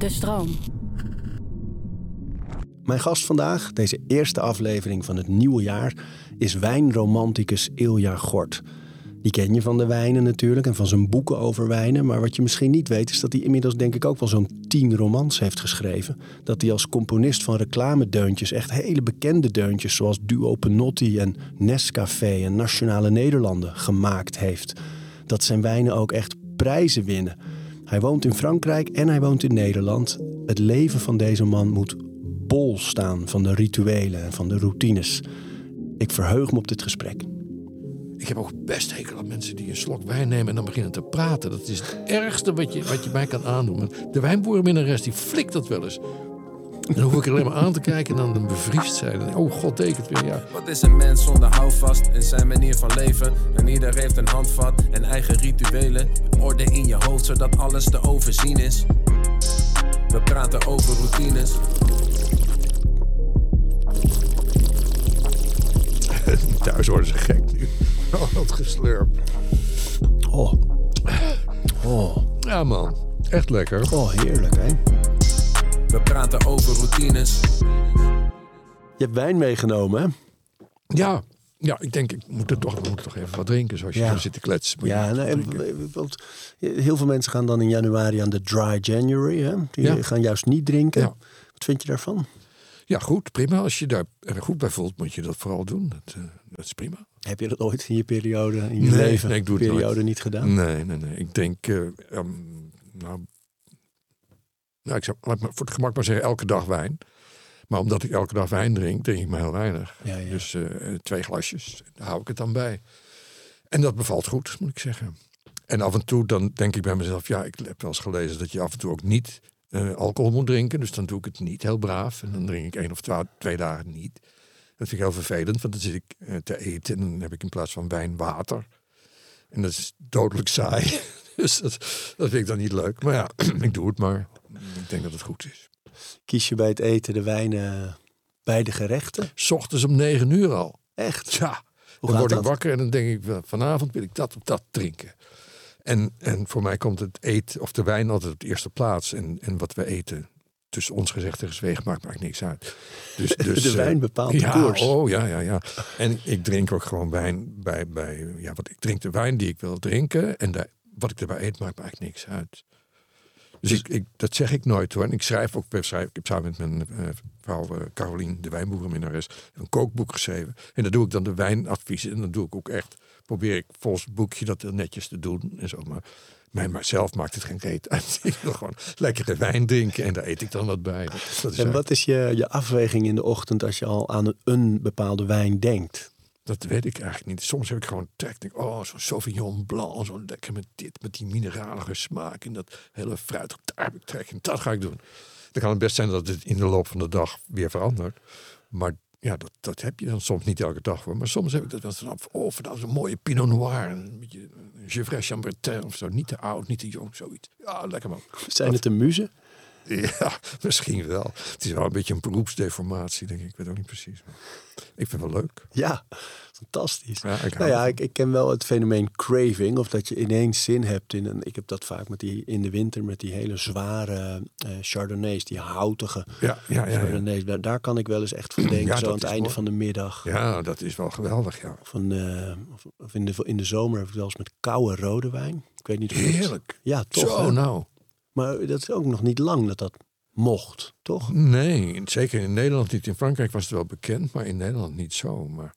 De stroom. Mijn gast vandaag, deze eerste aflevering van het nieuwe jaar, is wijnromanticus Ilja Gort. Die ken je van de wijnen natuurlijk en van zijn boeken over wijnen. Maar wat je misschien niet weet is dat hij inmiddels denk ik ook wel zo'n tien romans heeft geschreven. Dat hij als componist van reclamedeuntjes echt hele bekende deuntjes zoals Duo Penotti en Nescafé en Nationale Nederlanden gemaakt heeft. Dat zijn wijnen ook echt prijzen winnen. Hij woont in Frankrijk en hij woont in Nederland. Het leven van deze man moet bol staan van de rituelen en van de routines. Ik verheug me op dit gesprek. Ik heb ook best hekel aan mensen die een slok wijn nemen en dan beginnen te praten. Dat is het ergste wat je, wat je mij kan aandoen. De wijnboerenminnares die flikt dat wel eens. Dan hoef ik er alleen maar aan te kijken en dan bevriest zijn. Oh god, tekent weer, ja. Wat is een mens zonder houvast in zijn manier van leven? En ieder heeft een handvat en eigen rituelen. Orde in je hoofd zodat alles te overzien is. We praten over routines. Thuis worden ze gek nu. Oh, wat geslurp. Oh, oh, Ja man, echt lekker. oh heerlijk hè. We praten over routines. Je hebt wijn meegenomen hè? Ja, ja ik denk, ik moet er toch, we moeten toch even wat drinken. Zoals je Ja. zit te kletsen. Moet Ja, wat nou, en- drinken. want heel veel mensen gaan dan in januari aan de dry January. Hè? Die Ja. gaan juist niet drinken. Ja. Wat vind je daarvan? ja, goed, prima. Als je daar er goed bij voelt, moet je dat vooral doen. Dat, eh, dat is prima. Heb je dat ooit in je periode, in je Nee, leven, nee, ik doe het periode nooit. niet gedaan? Nee, nee, nee. Ik denk, eh, nou, nou, ik zou, laat ik maar voor het gemak maar zeggen, elke dag wijn. Maar omdat ik elke dag wijn drink, drink ik maar heel weinig. Ja, ja. Dus eh, twee glasjes, daar hou ik het dan bij. En dat bevalt goed, moet ik zeggen. En af en toe dan denk ik bij mezelf, ja, ik heb wel eens gelezen dat je af en toe ook niet eh, alcohol moet drinken. Dus dan doe ik het niet heel braaf. En dan drink ik één of twa- twee dagen niet. Dat vind ik heel vervelend, want dan zit ik eh, te eten en dan heb ik in plaats van wijn water. En dat is dodelijk saai. dus dat, dat vind ik dan niet leuk. Maar ja, ik doe het maar. Ik denk dat het goed is. Kies je bij het eten de wijnen bij de gerechten? S ochtends om negen uur al. Echt? Ja, Hoe dan gaat word ik dat? wakker en dan denk ik, vanavond wil ik dat of dat drinken. En, en voor mij komt het eten of de wijn altijd op de eerste plaats. En, en wat we eten, tussen ons gezegd en gezwegen, maakt, maakt niks uit. Dus, dus, De eh, wijn bepaalt de ja, koers. Oh ja, ja, ja. En ik drink ook gewoon wijn bij, bij ja, wat ik drink de wijn die ik wil drinken. En daar, wat ik erbij eet, maakt me eigenlijk niks uit. Dus ik, ik, dat zeg ik nooit hoor. En ik schrijf ook, ik schrijf- ik heb samen met mijn eh, vrouw eh, Carolien, de wijnboerenminnares, een kookboek geschreven. En daar doe ik dan de wijnadviezen. En dan doe ik ook echt, probeer ik volgens het boekje dat heel netjes te doen. En zo. Maar mij maar zelf maakt het geen reet uit. Ik wil gewoon lekkere wijn drinken en daar eet ik dan wat bij. Dat, dat is En wat is je, je afweging in de ochtend als je al aan een bepaalde wijn denkt? Dat weet ik eigenlijk niet. Soms heb ik gewoon trek. Denk, oh, zo'n Sauvignon Blanc, zo lekker met dit, met die mineralige smaak en dat hele fruit. Daar heb ik trek in. Dat ga ik doen. Dan kan het best zijn dat het in de loop van de dag weer verandert. Maar ja, dat, dat heb je dan soms niet elke dag. Maar soms heb ik dat wel van, oh, vandaag een mooie Pinot Noir. Een beetje Gevrey Chambertin of zo. Niet te oud, niet te jong, zoiets. Ja, lekker man. Zijn het de muzen? Ja, misschien wel. Het is wel een beetje een beroepsdeformatie, denk ik. Ik weet ook niet precies. Maar ik vind het wel leuk. Ja, fantastisch. Ja, ik nou ja, ik, ik ken wel het fenomeen craving. Of dat je ineens zin hebt in een... Ik heb dat vaak met die, in de winter met die hele zware eh chardonnays. Die houtige Ja, ja, ja. chardonnays. Daar, daar kan ik wel eens echt van denken. Zo aan het einde mooi. van de middag. Ja, dat is wel geweldig, ja. Van, eh, of, in, de, in de zomer heb ik wel eens met koude rode wijn. Ik weet niet of Heerlijk. Ja, toch? Zo, hè? nou. Maar dat is ook nog niet lang dat dat mocht, toch? Nee, zeker in Nederland niet. In Frankrijk was het wel bekend, maar in Nederland niet zo. Maar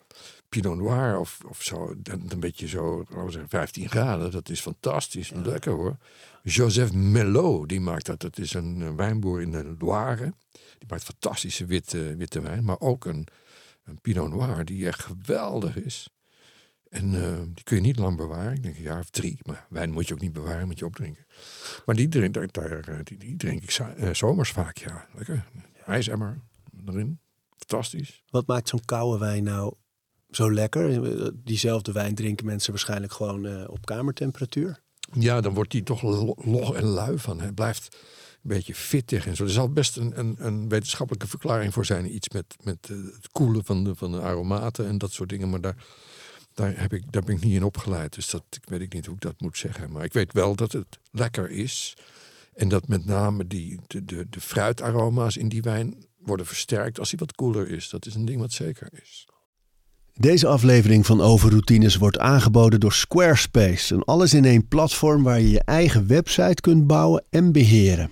Pinot Noir of, of zo, een beetje zo, laten we zeggen, 15 graden. Dat is fantastisch. Lekker hoor. Joseph Melot, die maakt dat. Dat is een, wijnboer in de Loire. Die maakt fantastische witte, witte wijn. Maar ook een, een Pinot Noir die echt geweldig is. En eh, die kun je niet lang bewaren. Ik denk een jaar of drie. Maar wijn moet je ook niet bewaren, moet je opdrinken. Maar die drink, daar, daar, eh, die, die drink ik za- eh, zomers vaak, ja. Lekker. IJsemmer erin. Fantastisch. Wat maakt zo'n koude wijn nou zo lekker? Diezelfde wijn drinken mensen waarschijnlijk gewoon op kamertemperatuur. Ja, dan wordt die toch lo- log en lui van. Hij blijft een beetje fittig en zo. Er zal best een, een, een wetenschappelijke verklaring voor zijn. Iets met, met het koelen van de, van de aromaten en dat soort dingen. Maar daar, daar, heb ik, daar ben ik niet in opgeleid. Dus dat ik weet ik niet hoe ik dat moet zeggen. Maar ik weet wel dat het lekker is. En dat met name die, de, de, de fruitaroma's in die wijn worden versterkt als hij wat koeler is. Dat is een ding wat zeker is. Deze aflevering van Overroutines wordt aangeboden door Squarespace. Een alles-in-één platform waar je je eigen website kunt bouwen en beheren.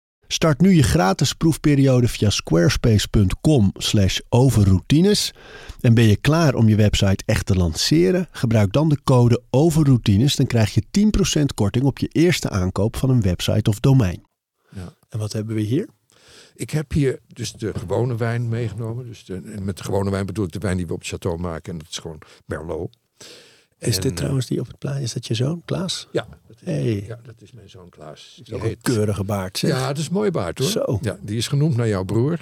Start nu je gratis proefperiode via squarespace.com/overroutines en ben je klaar om je website echt te lanceren? Gebruik dan de code overroutines, dan krijg je 10% korting op je eerste aankoop van een website of domein. Ja. En wat hebben we hier? Ik heb hier dus de gewone wijn meegenomen. Dus de, en met de gewone wijn bedoel ik de wijn die we op het château maken. En dat is gewoon Merlot. Is En, dit eh, trouwens die op het plaatje? Is dat je zoon, Klaas? Ja, dat is, Hey. ja, dat is mijn zoon Klaas. Die Ook een keurige baard. zeg. Ja, dat is een mooie baard hoor. Zo. Ja, die is genoemd naar jouw broer.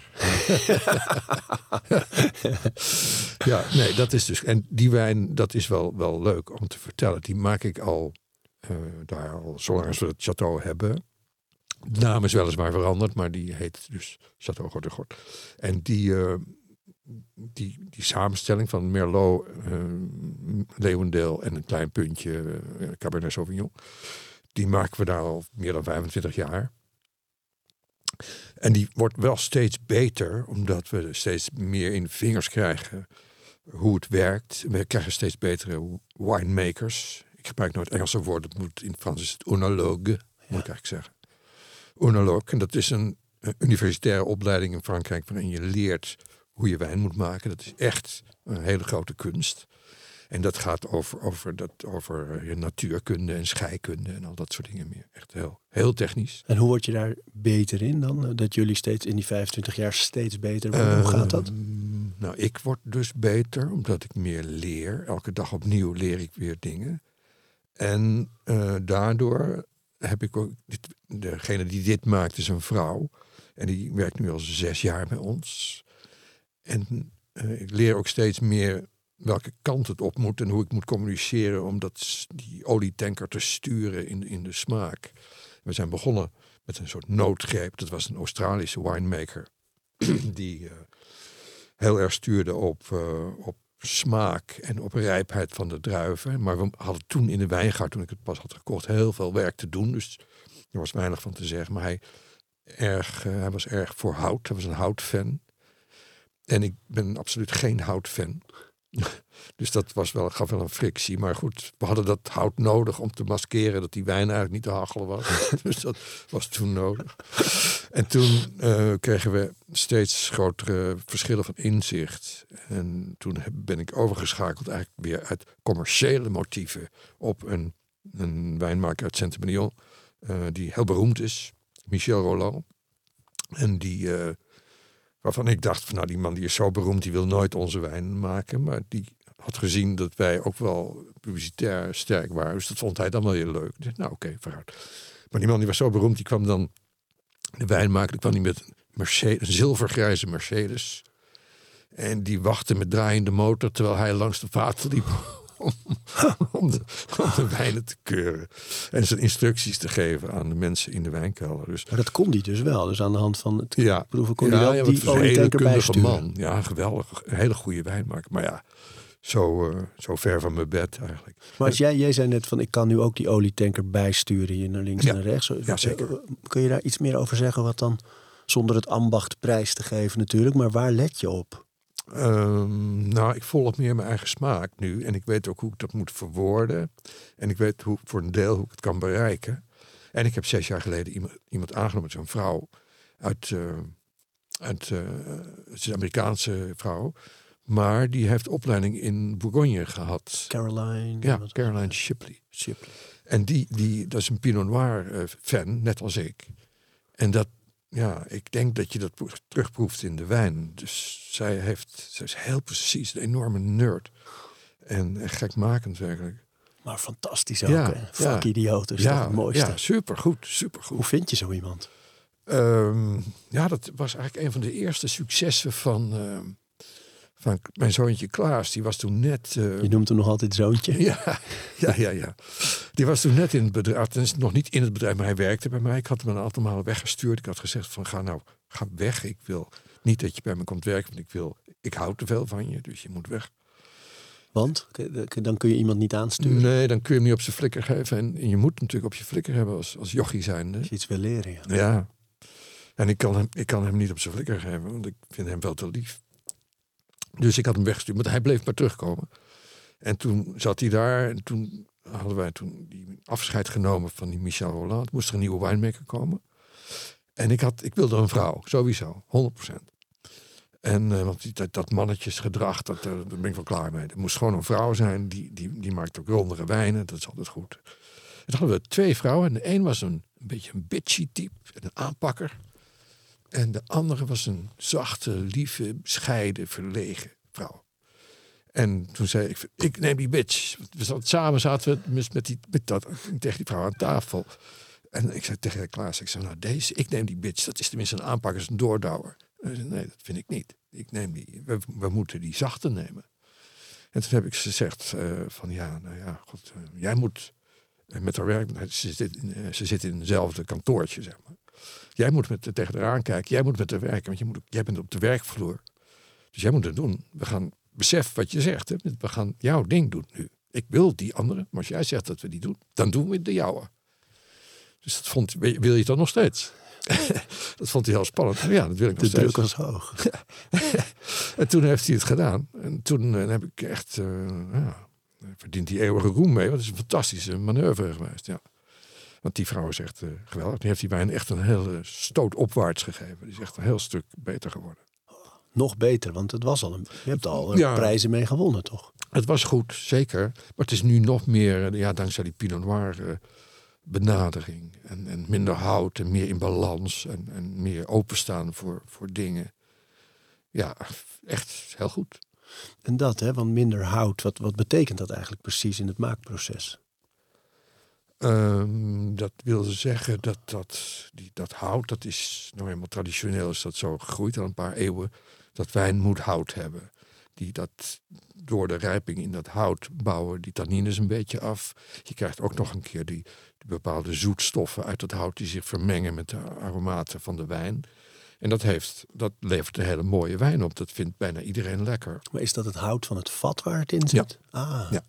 ja, nee, dat is dus. En die wijn, dat is wel, wel leuk om te vertellen. Die maak ik al eh, daar al zolang we het château hebben. De naam is weliswaar veranderd, maar die heet dus Château Gordegort. En die, eh, die, die samenstelling van Merlot, eh Leeuwendeel en een klein puntje eh, Cabernet Sauvignon. Die maken we daar al meer dan 25 jaar. En die wordt wel steeds beter, omdat we steeds meer in de vingers krijgen hoe het werkt. We krijgen steeds betere winemakers. Ik gebruik nooit Engelse woorden, het moet in het Frans is het oenologue, moet ik eigenlijk zeggen. Oenologue, en dat is een, een universitaire opleiding in Frankrijk waarin je leert hoe je wijn moet maken. Dat is echt een hele grote kunst. En dat gaat over, over, dat, over eh, natuurkunde en scheikunde en al dat soort dingen meer. Echt heel, heel technisch. En hoe word je daar beter in dan? Dat jullie steeds in die 25 jaar steeds beter worden. hoe gaat dat? Ehm, Nou, ik word dus beter omdat ik meer leer. Elke dag opnieuw leer ik weer dingen. En eh, daardoor heb ik ook... Dit, degene die dit maakt is een vrouw. En die werkt nu al zes jaar bij ons. En eh, ik leer ook steeds meer welke kant het op moet en hoe ik moet communiceren om dat, die olietanker te sturen in, in de smaak. We zijn begonnen met een soort noodgreep. Dat was een Australische winemaker die eh, heel erg stuurde op, eh, op smaak en op rijpheid van de druiven. Maar we hadden toen in de wijngaard, toen ik het pas had gekocht, heel veel werk te doen. Dus er was weinig van te zeggen. Maar hij, erg, hij was erg voor hout. Hij was een houtfan. En ik ben absoluut geen houtfan. dus dat was wel, gaf wel een frictie. Maar goed, we hadden dat hout nodig om te maskeren dat die wijn eigenlijk niet te hachelen was. dus dat was toen nodig. En toen eh, kregen we steeds grotere verschillen van inzicht. En toen ben ik overgeschakeld eigenlijk weer uit commerciële motieven op een, een wijnmaker uit Saint-Emilion. eh, die heel beroemd is, Michel Roland. En die, eh, waarvan ik dacht, van, nou die man die is zo beroemd, die wil nooit onze wijn maken. Maar die had gezien dat wij ook wel publicitair sterk waren. Dus dat vond hij dan wel heel leuk. Ik nou oké, vooruit. Maar die man die was zo beroemd, die kwam dan de wijn maken. Die kwam die met een, Mercedes, een zilvergrijze Mercedes. En die wachtte met draaiende motor terwijl hij langs de vaten liep om, om, de, om de wijnen te keuren. En zijn instructies te geven aan de mensen in de wijnkelder. Dus Maar dat kon die dus wel. Dus aan de hand van het ja, proeven kon hij wel ja, die olietanker bijsturen. man. Ja, geweldig. Een hele goede wijnmaker. Maar ja, zo, eh, zo ver van mijn bed eigenlijk. Maar als jij, jij zei net van ik kan nu ook die olietanker bijsturen hier naar links en naar rechts. Ja, zeker. Eh, Kun je daar iets meer over zeggen wat dan, zonder het ambacht prijs te geven natuurlijk, maar waar let je op? Ehm, nou, ik volg meer mijn eigen smaak nu. En ik weet ook hoe ik dat moet verwoorden. En ik weet hoe, voor een deel hoe ik het kan bereiken. En ik heb zes jaar geleden iemand, iemand aangenomen, zo'n vrouw uit, eh, uit eh, het is een Amerikaanse vrouw. Maar die heeft opleiding in Bourgogne gehad. Caroline? Ja, Caroline Shipley. Shipley. En die, die, dat is een Pinot Noir eh, fan, net als ik. En dat, ja, ik denk dat je dat pro- terugproeft in de wijn. Dus zij heeft, zij is heel precies, een enorme nerd. En echt gekmakend werkelijk. Maar fantastisch ook. Ja, hè? ja. Fuck idioot is ja, het mooiste. ja, supergoed, supergoed. Hoe vind je zo iemand? Ehm, ja, dat was eigenlijk een van de eerste successen van, ehm, van mijn zoontje Klaas. Die was toen net... eh, Je noemt hem nog altijd zoontje. ja, ja, ja, ja. Die was toen net in het bedrijf. Tenminste, nog niet in het bedrijf, maar hij werkte bij mij. Ik had hem een aantal malen weggestuurd. Ik had gezegd van ga nou, ga weg. Ik wil niet dat je bij me komt werken. Want ik wil, ik hou te veel van je. Dus je moet weg. Want dan kun je iemand niet aansturen. Nee, dan kun je hem niet op zijn flikker geven. En, en je moet natuurlijk op je flikker hebben als, als jochie zijn. Als je iets wil leren, ja. Ja. En ik kan, hem, ik kan hem niet op zijn flikker geven, want ik vind hem wel te lief. Dus ik had hem weggestuurd, maar hij bleef maar terugkomen. En toen zat hij daar en toen hadden wij toen die afscheid genomen van die Michel Roland. Moest er een nieuwe wijnmaker komen. En ik, had, ik wilde een vrouw, sowieso, 100%. En uh, want die, dat, dat mannetjesgedrag, dat, uh, daar ben ik wel klaar mee. Er moest gewoon een vrouw zijn, die, die, die maakt ook rondere wijnen, dat is altijd goed. Toen hadden we twee vrouwen en de een was een, een beetje een bitchy type, een aanpakker. En de andere was een zachte, lieve, bescheiden, verlegen vrouw. En toen zei ik, ik neem die bitch. We zaten, samen zaten we met, die, met dat, tegen die vrouw aan tafel. En ik zei tegen Klaas, ik zei, nou deze, ik neem die bitch. Dat is tenminste een aanpakker, is een doordouwer. Nee, dat vind ik niet. Ik neem die, we, moeten die zachte nemen. En toen heb ik gezegd uh, van, ja, nou ja, god, uh, jij moet met haar werk, ze zit, in, uh, ze zit in hetzelfde kantoortje, zeg maar. Jij moet met, tegen haar aankijken, jij moet met haar werken, want je moet, jij bent op de werkvloer. Dus jij moet het doen. We gaan, besef wat je zegt, hè? we gaan jouw ding doen nu. Ik wil die andere, maar als jij zegt dat we die doen, dan doen we de jouwe. Dus dat vond, wil je dan nog steeds? dat vond hij heel spannend. Ja, dat wil ik nog de steeds. druk was hoog. en toen heeft hij het gedaan. En toen uh, heb ik echt, uh, ja, verdient hij eeuwige roem mee. Want het is een fantastische manoeuvre geweest. Ja. Want die vrouw is echt uh, geweldig. Die heeft die wijn echt een hele stoot opwaarts gegeven. Die is echt een heel stuk beter geworden. Nog beter, want het was al een, je hebt al ja, prijzen mee gewonnen, toch? Het was goed, zeker. Maar het is nu nog meer, ja, dankzij die Pinot Noir benadering. En, en minder hout en meer in balans en, en meer openstaan voor, voor dingen. Ja, echt heel goed. En dat, hè, want minder hout, wat, wat betekent dat eigenlijk precies in het maakproces? Um, dat wil zeggen dat, dat, die, dat hout, dat is nou eenmaal traditioneel is dat zo gegroeid al een paar eeuwen, dat wijn moet hout hebben. Die dat door de rijping in dat hout bouwen die tannines een beetje af. Je krijgt ook nog een keer die, die bepaalde zoetstoffen uit het hout die zich vermengen met de aromaten van de wijn. En dat, heeft, dat levert een hele mooie wijn op. Dat vindt bijna iedereen lekker. Maar is dat het hout van het vat waar het in zit? Ja. Ah. ja.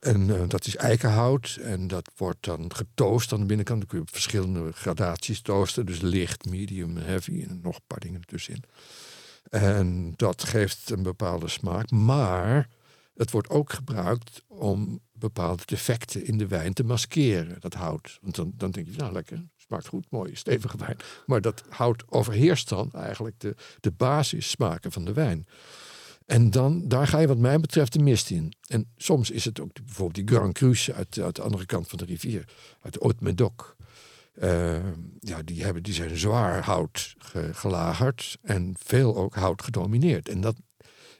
En uh, dat is eikenhout. En dat wordt dan getoost aan de binnenkant. Dan kun je op verschillende gradaties toosten. Dus licht, medium, heavy en nog een paar dingen ertussenin. En dat geeft een bepaalde smaak. Maar het wordt ook gebruikt om bepaalde defecten in de wijn te maskeren. Dat hout. Want dan, dan denk je, nou lekker, smaakt goed, mooi, stevige wijn. Maar dat hout overheerst dan eigenlijk de, de basissmaken van de wijn. En dan, daar ga je wat mij betreft de mist in. En soms is het ook bijvoorbeeld die Grand Cru uit, uit de andere kant van de rivier. Uit Haute-Médoc. Uh, ja, die, hebben, die zijn zwaar hout ge, gelagerd. En veel ook hout gedomineerd. En dat,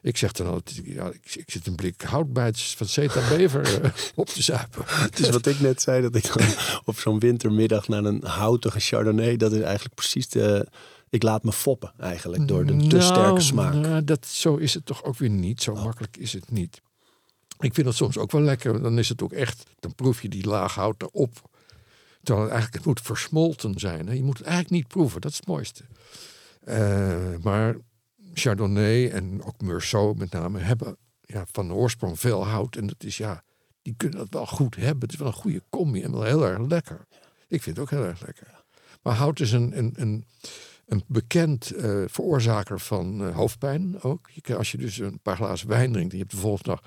ik zeg dan altijd, ja, ik, ik zit een blik houtbijts van Zeta Bever uh, op te zuipen. Het is wat ik net zei, dat ik op zo'n wintermiddag naar een houtige Chardonnay, dat is eigenlijk precies de... Ik laat me foppen eigenlijk door de te nou, sterke smaak. Nou, dat, zo is het toch ook weer niet. Zo oh. makkelijk is het niet. Ik vind het soms ook wel lekker. Dan is het ook echt, dan proef je die laag hout erop. Terwijl het eigenlijk het moet versmolten zijn. Hè? Je moet het eigenlijk niet proeven, dat is het mooiste. Uh, maar Chardonnay en ook Meursault met name hebben ja, van oorsprong veel hout. En dat is ja, die kunnen dat wel goed hebben. Het is wel een goede combi en wel heel erg lekker. Ik vind het ook heel erg lekker. Maar hout is een, een, een, een bekend uh, veroorzaker van uh, hoofdpijn ook. Je, als je dus een paar glazen wijn drinkt en je hebt de volgende dag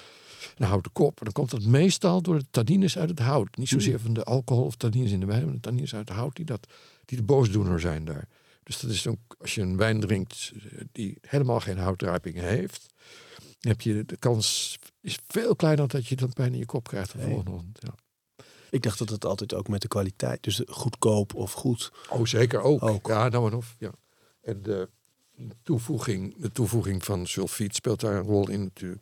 een houten kop. Dan komt dat meestal door de tannines uit het hout. Niet zozeer van de alcohol of tannines in de wijn, maar de tannines uit het hout die, dat, die de boosdoener zijn daar. Dus dat is ook, als je een wijn drinkt die helemaal geen houtrijping heeft, heb je de kans is veel kleiner dat je dan pijn in je kop krijgt de volgende ochtend. Ja. Ik dacht dat het altijd ook met de kwaliteit, dus goedkoop of goed. Oh, zeker ook. ook. Ja, nou en of. Ja. En de toevoeging, de toevoeging van sulfiet speelt daar een rol in natuurlijk.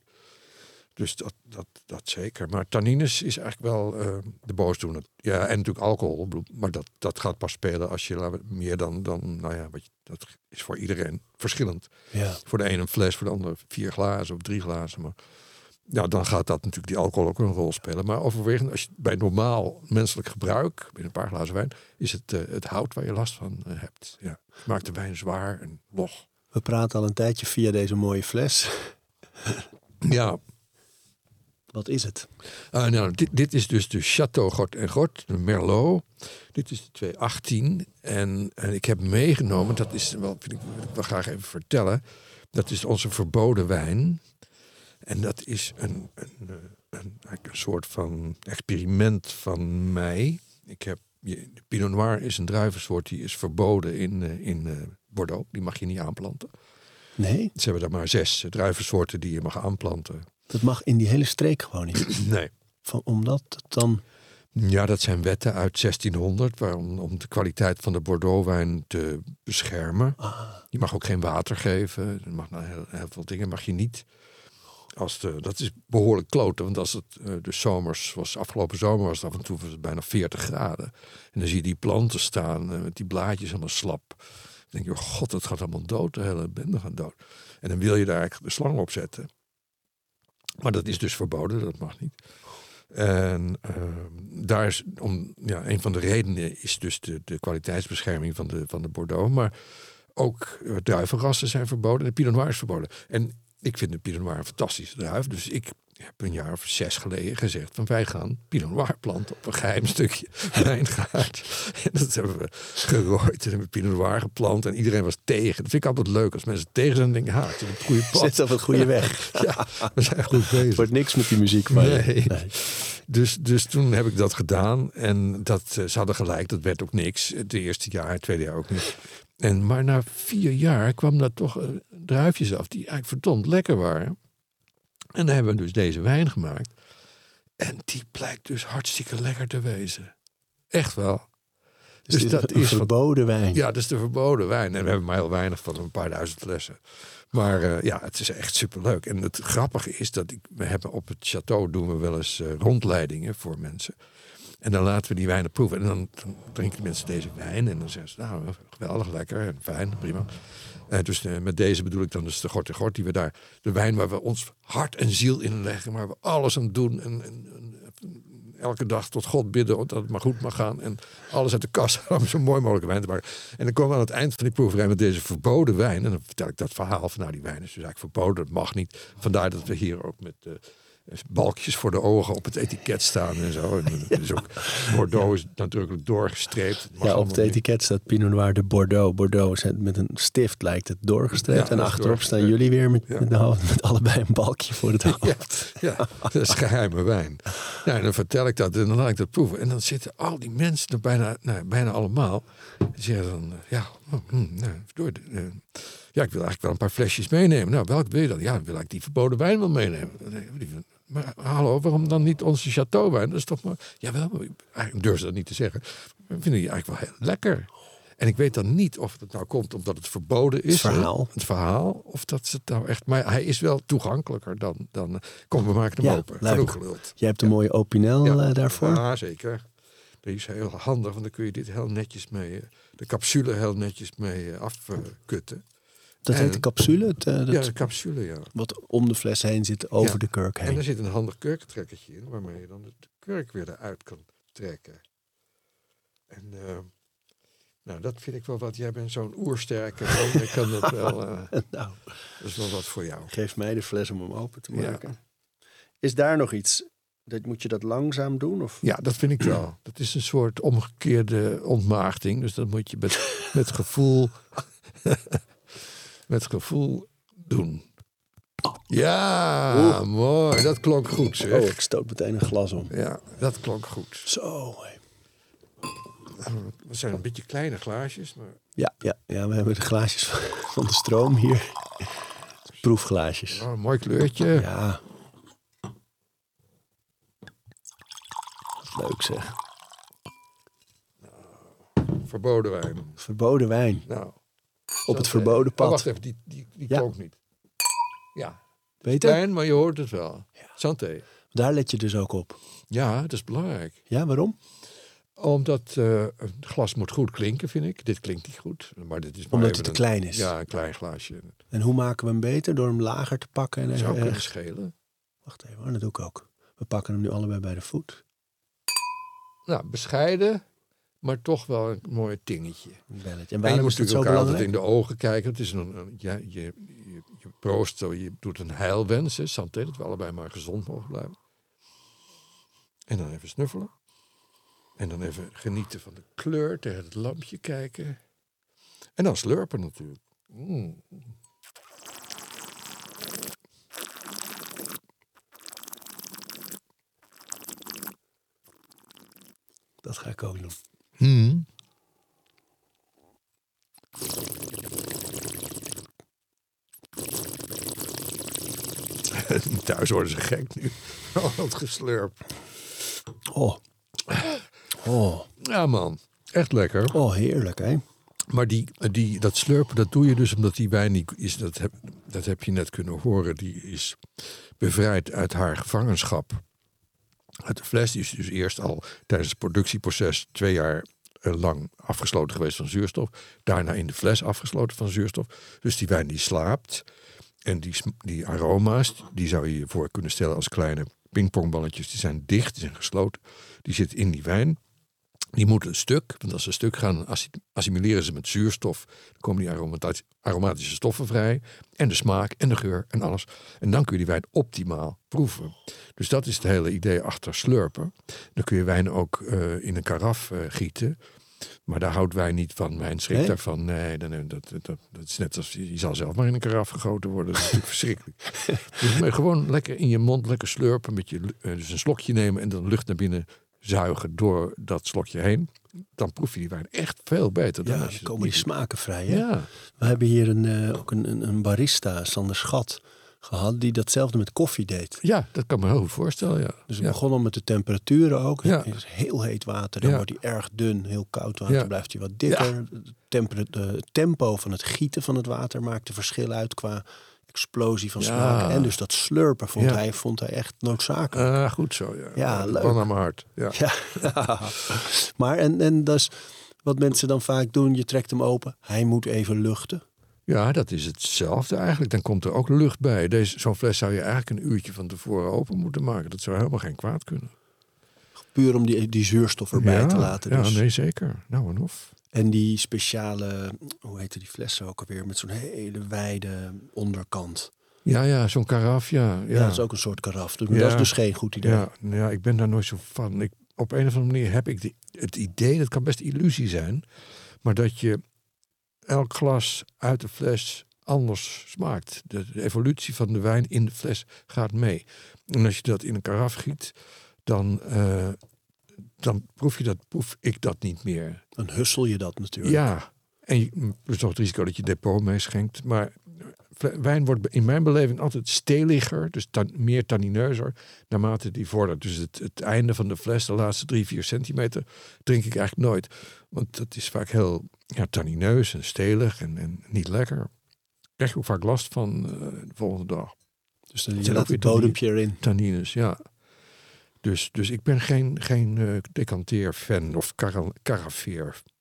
Dus dat, dat, dat zeker. Maar tannines is eigenlijk wel eh, de boosdoener. Ja, en natuurlijk alcohol. Maar dat, dat gaat pas spelen als je meer dan, dan nou ja, wat je, dat is voor iedereen verschillend. Ja. Voor de een een fles, voor de ander vier glazen of drie glazen. Maar ja, dan gaat dat natuurlijk die alcohol ook een rol spelen. Maar overwegend, als je bij normaal menselijk gebruik, met een paar glazen wijn, is het eh, het hout waar je last van eh, hebt. Ja. Het maakt de wijn zwaar en log. We praten al een tijdje via deze mooie fles. Ja, Wat is het? Ah, nou, dit, dit is dus de Chateau Gort en Gort, de Merlot. Dit is de 218. En, en ik heb meegenomen, dat is wel, vind ik, wil ik wel graag even vertellen. Dat is onze verboden wijn. En dat is een, een, eh, een, een soort van experiment van mij. Ik heb, Pinot Noir is een druivensoort die is verboden in, eh, in eh, Bordeaux. Die mag je niet aanplanten. Nee, Ze hebben daar maar zes druivensoorten die je mag aanplanten. dat mag in die hele streek gewoon niet. Nee. Van, omdat het dan... Ja, dat zijn wetten uit 1600 waarom, om de kwaliteit van de Bordeauxwijn te beschermen. Ah, Je mag ook geen water geven. Je mag nou heel, heel veel dingen mag je niet. Als de, dat is behoorlijk kloten, want als het eh, de zomers was, afgelopen zomer was het af en toe was het bijna 40 graden. En dan zie je die planten staan eh, met die blaadjes allemaal slap. Dan denk je, oh god, het gaat allemaal dood, de hele bende gaat dood. En dan wil je daar eigenlijk de slang op zetten. Maar dat is dus verboden, dat mag niet. En ehm, daar is om, ja, een van de redenen is dus de, de kwaliteitsbescherming van de, van de Bordeaux. Maar ook eh, druivenrassen zijn verboden en de Pinot Noir is verboden. En ik vind de Pinot Noir een fantastische druif. Dus ik heb een jaar of zes geleden gezegd van wij gaan Pinot Noir planten op een geheim stukje wijngaard. En dat hebben we gerooid en hebben Pinot Noir geplant en iedereen was tegen. Dat vind ik altijd leuk als mensen tegen zijn en denken, ha, het is op het goede pad. Zit op het goede weg. Ja, we zijn goed bezig. Wordt niks met die muziek. Nee. Nee. Dus, dus toen heb ik dat gedaan. En dat, eh, ze hadden gelijk, dat werd ook niks. Het eerste jaar, het tweede jaar ook niet. En, maar na vier jaar kwam daar toch eh, druifjes af die eigenlijk verdomd lekker waren. En dan hebben we dus deze wijn gemaakt. En die blijkt dus hartstikke lekker te wezen. Echt wel. Dus, Dus dat is verboden wijn. Ja, dat is de verboden wijn. En we hebben maar heel weinig van, een paar duizend flessen. Maar eh, ja, het is echt superleuk. En het grappige is dat ik, we hebben op het château doen we wel eens eh, rondleidingen voor mensen. En dan laten we die wijnen proeven. En dan, dan drinken mensen deze wijn. En dan zeggen ze, nou, geweldig, lekker en fijn, prima. Dus eh, met deze bedoel ik dan dus de Gort en Gort. Die we daar, de wijn waar we ons hart en ziel in leggen. Waar we alles aan doen. En, en, elke dag tot God bidden dat het maar goed mag gaan. En alles uit de kast om zo mooi mogelijke wijn te maken. En dan komen we aan het eind van die proeverij met deze verboden wijn. En dan vertel ik dat verhaal van nou die wijn is dus eigenlijk verboden. Dat mag niet. Vandaar dat we hier ook met eh, balkjes voor de ogen op het etiket staan en zo. En is ook, Bordeaux is natuurlijk doorgestreept. Ja, op het niet. etiket staat Pinot Noir de Bordeaux. Bordeaux is met een stift lijkt het doorgestreept. Ja, en achterop staan jullie weer met, Ja. met, de hoofd- met allebei een balkje voor het hoofd. Ja, dat is geheime wijn. Nou, en dan vertel ik dat en dan laat ik dat proeven. En dan zitten al die mensen er bijna, nou, bijna allemaal. Die zeggen dan, eh, ja, oh, hm, nou, eh, ja, ik wil eigenlijk wel een paar flesjes meenemen. Nou, welk wil je dan? Ja, dan wil ik die verboden wijn wel meenemen. Maar hallo, waarom dan niet onze chateauwijn? Dat is toch maar... Jawel, ik- eigenlijk durf ze dat niet te zeggen. We vinden die eigenlijk wel heel lekker. En ik weet dan niet of het nou komt omdat het verboden is. Het verhaal. hè, Het verhaal. Of dat ze het nou echt... Maar hij is wel toegankelijker dan... dan kom, we maken hem Ja, open. Genoeg geluld. Jij hebt een mooie Opinel eh, daarvoor. Ja, zeker. Die is heel handig, want dan kun je dit heel netjes mee... eh, De capsule heel netjes mee eh, afkutten. Dat heet de en- capsule. Het, eh, dat, ja, de capsule, ja. Wat om de fles heen zit, over Ja. de kurk En heen. er zit een handig kurkentrekkertje in, waarmee je dan de kurk weer eruit kan trekken. En eh, nou, dat vind ik wel wat. Jij bent zo'n oersterke man. Ik kan dat wel. eh, nou, dat is wel wat voor jou. geef mij de fles om hem open te Ja. maken. Is daar nog iets? Dat, moet je dat langzaam doen? Of? Ja, dat vind ik wel. Dat is een soort omgekeerde ontmaagding. Dus dat moet je met, met gevoel. met gevoel doen. Ja, mooi. Dat klonk goed, zeg. Oh, ik stoot meteen een glas om. Ja, dat klonk goed. Zo. We zijn een beetje kleine glaasjes, maar Ja, ja, ja, we hebben de glaasjes van de stroom hier. Proefglaasjes. oh, mooi kleurtje. Ja. Leuk zeg. Verboden wijn. Verboden wijn. Nou, Op het zo- verboden Oh, pad. wacht even, die, die, die Ja. klonk niet. Ja, Beter? Klein, maar je hoort het wel. Santé. Daar let je dus ook op. Ja, dat is belangrijk. Ja, waarom? Omdat eh, het glas moet goed klinken, vind ik. Dit klinkt niet goed. Maar dit is maar Omdat het te een- klein is. Ja, een klein glaasje. En hoe maken we hem beter? Door hem lager te pakken en Dat zou er- kunnen schelen. Wacht even, dat doe ik ook. We pakken hem nu allebei bij de voet. Nou, bescheiden, maar toch wel een mooi tingetje. Een belletje. En En je moet natuurlijk elkaar altijd in de ogen kijken. Het is een, ja, je, je, je proost, zo, je doet een heilwens, hè, santé, dat we allebei maar gezond mogen blijven. En dan even snuffelen. En dan even genieten van de kleur, tegen het lampje kijken. En dan slurpen natuurlijk. Mm. Dat ga ik ook doen. Hmm. Thuis worden ze gek nu. Al het geslurp. Oh. Oh, Ja man, echt lekker. oh heerlijk hè. Maar die, die, dat slurpen, dat doe je dus omdat die wijn is. Dat heb, dat heb je net kunnen horen. Die is bevrijd uit haar gevangenschap. Uit de fles. Is dus eerst al tijdens het productieproces twee jaar eh, lang afgesloten geweest van zuurstof. Daarna in de fles afgesloten van zuurstof. Dus die wijn die slaapt. En die, die aroma's, die zou je je voor kunnen stellen als kleine pingpongballetjes. Die zijn dicht, die zijn gesloten. Die zitten in die wijn. Die moeten een stuk, want als ze een stuk gaan, assi- assimileren ze met zuurstof. Dan komen die aromati- aromatische stoffen vrij. En de smaak en de geur en alles. En dan kun je die wijn optimaal proeven. Dus dat is het hele idee achter slurpen. Dan kun je wijn ook eh, in een karaf eh, gieten. Maar daar houdt wijn niet van. Wijn schrikt Nee? daarvan. Nee, dan, dat, dat, dat, dat is net als je, zal zelf maar in een karaf gegoten worden. Dat is natuurlijk verschrikkelijk. Dus maar gewoon lekker in je mond, lekker slurpen. Met je, eh, dus een slokje nemen en dan lucht naar binnen zuigen door dat slokje heen. Dan proef je die wijn echt veel beter dan Ja, als je dan dat komen die smaken vrij hè. Ja, We hebben hier een, eh, ook een, een, barista, Sander Schat, gehad die datzelfde met koffie deed. ja, dat kan me heel goed voorstellen. Ja. Dus we ja. begonnen met de temperaturen ook. Ja. Het is heel heet water, dan wordt hij erg dun. Heel koud water Ja. blijft hij wat dikker. Het temper- de tempo van het gieten van het water maakt een verschil uit qua explosie van Ja. smaak. En dus dat slurpen vond, Ja. hij, vond hij echt noodzakelijk. Ah, goed zo, ja. Ja, leuk. naar mijn hart. Ja. Ja. maar en, en dat is wat mensen dan vaak doen. Je trekt hem open. Hij moet even luchten. ja, dat is hetzelfde eigenlijk. Dan komt er ook lucht bij. Deze, zo'n fles zou je eigenlijk een uurtje van tevoren open moeten maken. Dat zou helemaal geen kwaad kunnen. Puur om die, die zuurstof erbij ja, te laten. Ja, Dus. nee, zeker. Nou en of. En die speciale, hoe heette die flessen ook alweer? Met zo'n hele wijde onderkant. Ja, ja, zo'n karaf, ja. Ja, ja. dat is ook een soort karaf. Dus Ja. Dat is dus geen goed idee. Ja, nou ja, ik ben daar nooit zo van. Ik, op een of andere manier heb ik de, het idee, dat kan best illusie zijn, maar dat je elk glas uit de fles anders smaakt. De, de evolutie van de wijn in de fles gaat mee. En als je dat in een karaf giet, dan, eh, dan proef je dat, proef ik dat niet meer. Dan hussel je dat natuurlijk. Ja, en je, mm, er is nog het risico dat je depot meeschenkt. Maar wijn wordt in mijn beleving altijd steliger, dus tan- meer tannineuzer, naarmate die vordert. Dus het, het einde van de fles, de laatste drie, vier centimeter, drink ik eigenlijk nooit. Want dat is vaak heel ja, tannineus en stelig en, en niet lekker. Daar krijg je ook vaak last van eh, de volgende dag. Dus dan je laat het bodempje erin. Tannines, ja. Dus, dus ik ben geen, geen eh decanteer-fan of cara- carafeer-fan.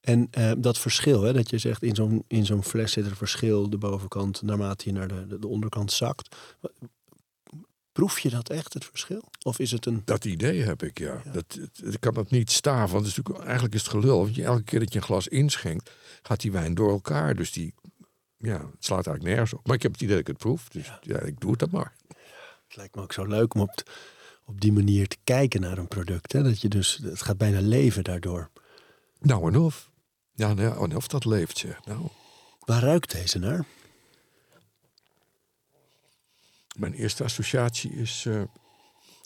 En eh, dat verschil, hè, dat je zegt in zo'n, in zo'n fles zit er verschil de bovenkant naarmate je naar de, de, de onderkant zakt. Proef je dat echt, het verschil? Of is het een... Dat idee heb ik, ja. Dat, ik kan dat niet staven, want het is natuurlijk, eigenlijk is het gelul. Want je, elke keer dat je een glas inschenkt, gaat die wijn door elkaar. Dus die, ja, het slaat eigenlijk nergens op. Maar ik heb het idee dat ik het proef, dus ja, ik doe het dan maar. Het lijkt me ook zo leuk om op, op die manier te kijken naar een product. Hè? Dat je dus, het gaat bijna leven daardoor. Nou en of. Ja, nou, en of dat leeft, zeg. Nou, Waar ruikt deze naar? mijn eerste associatie is eh,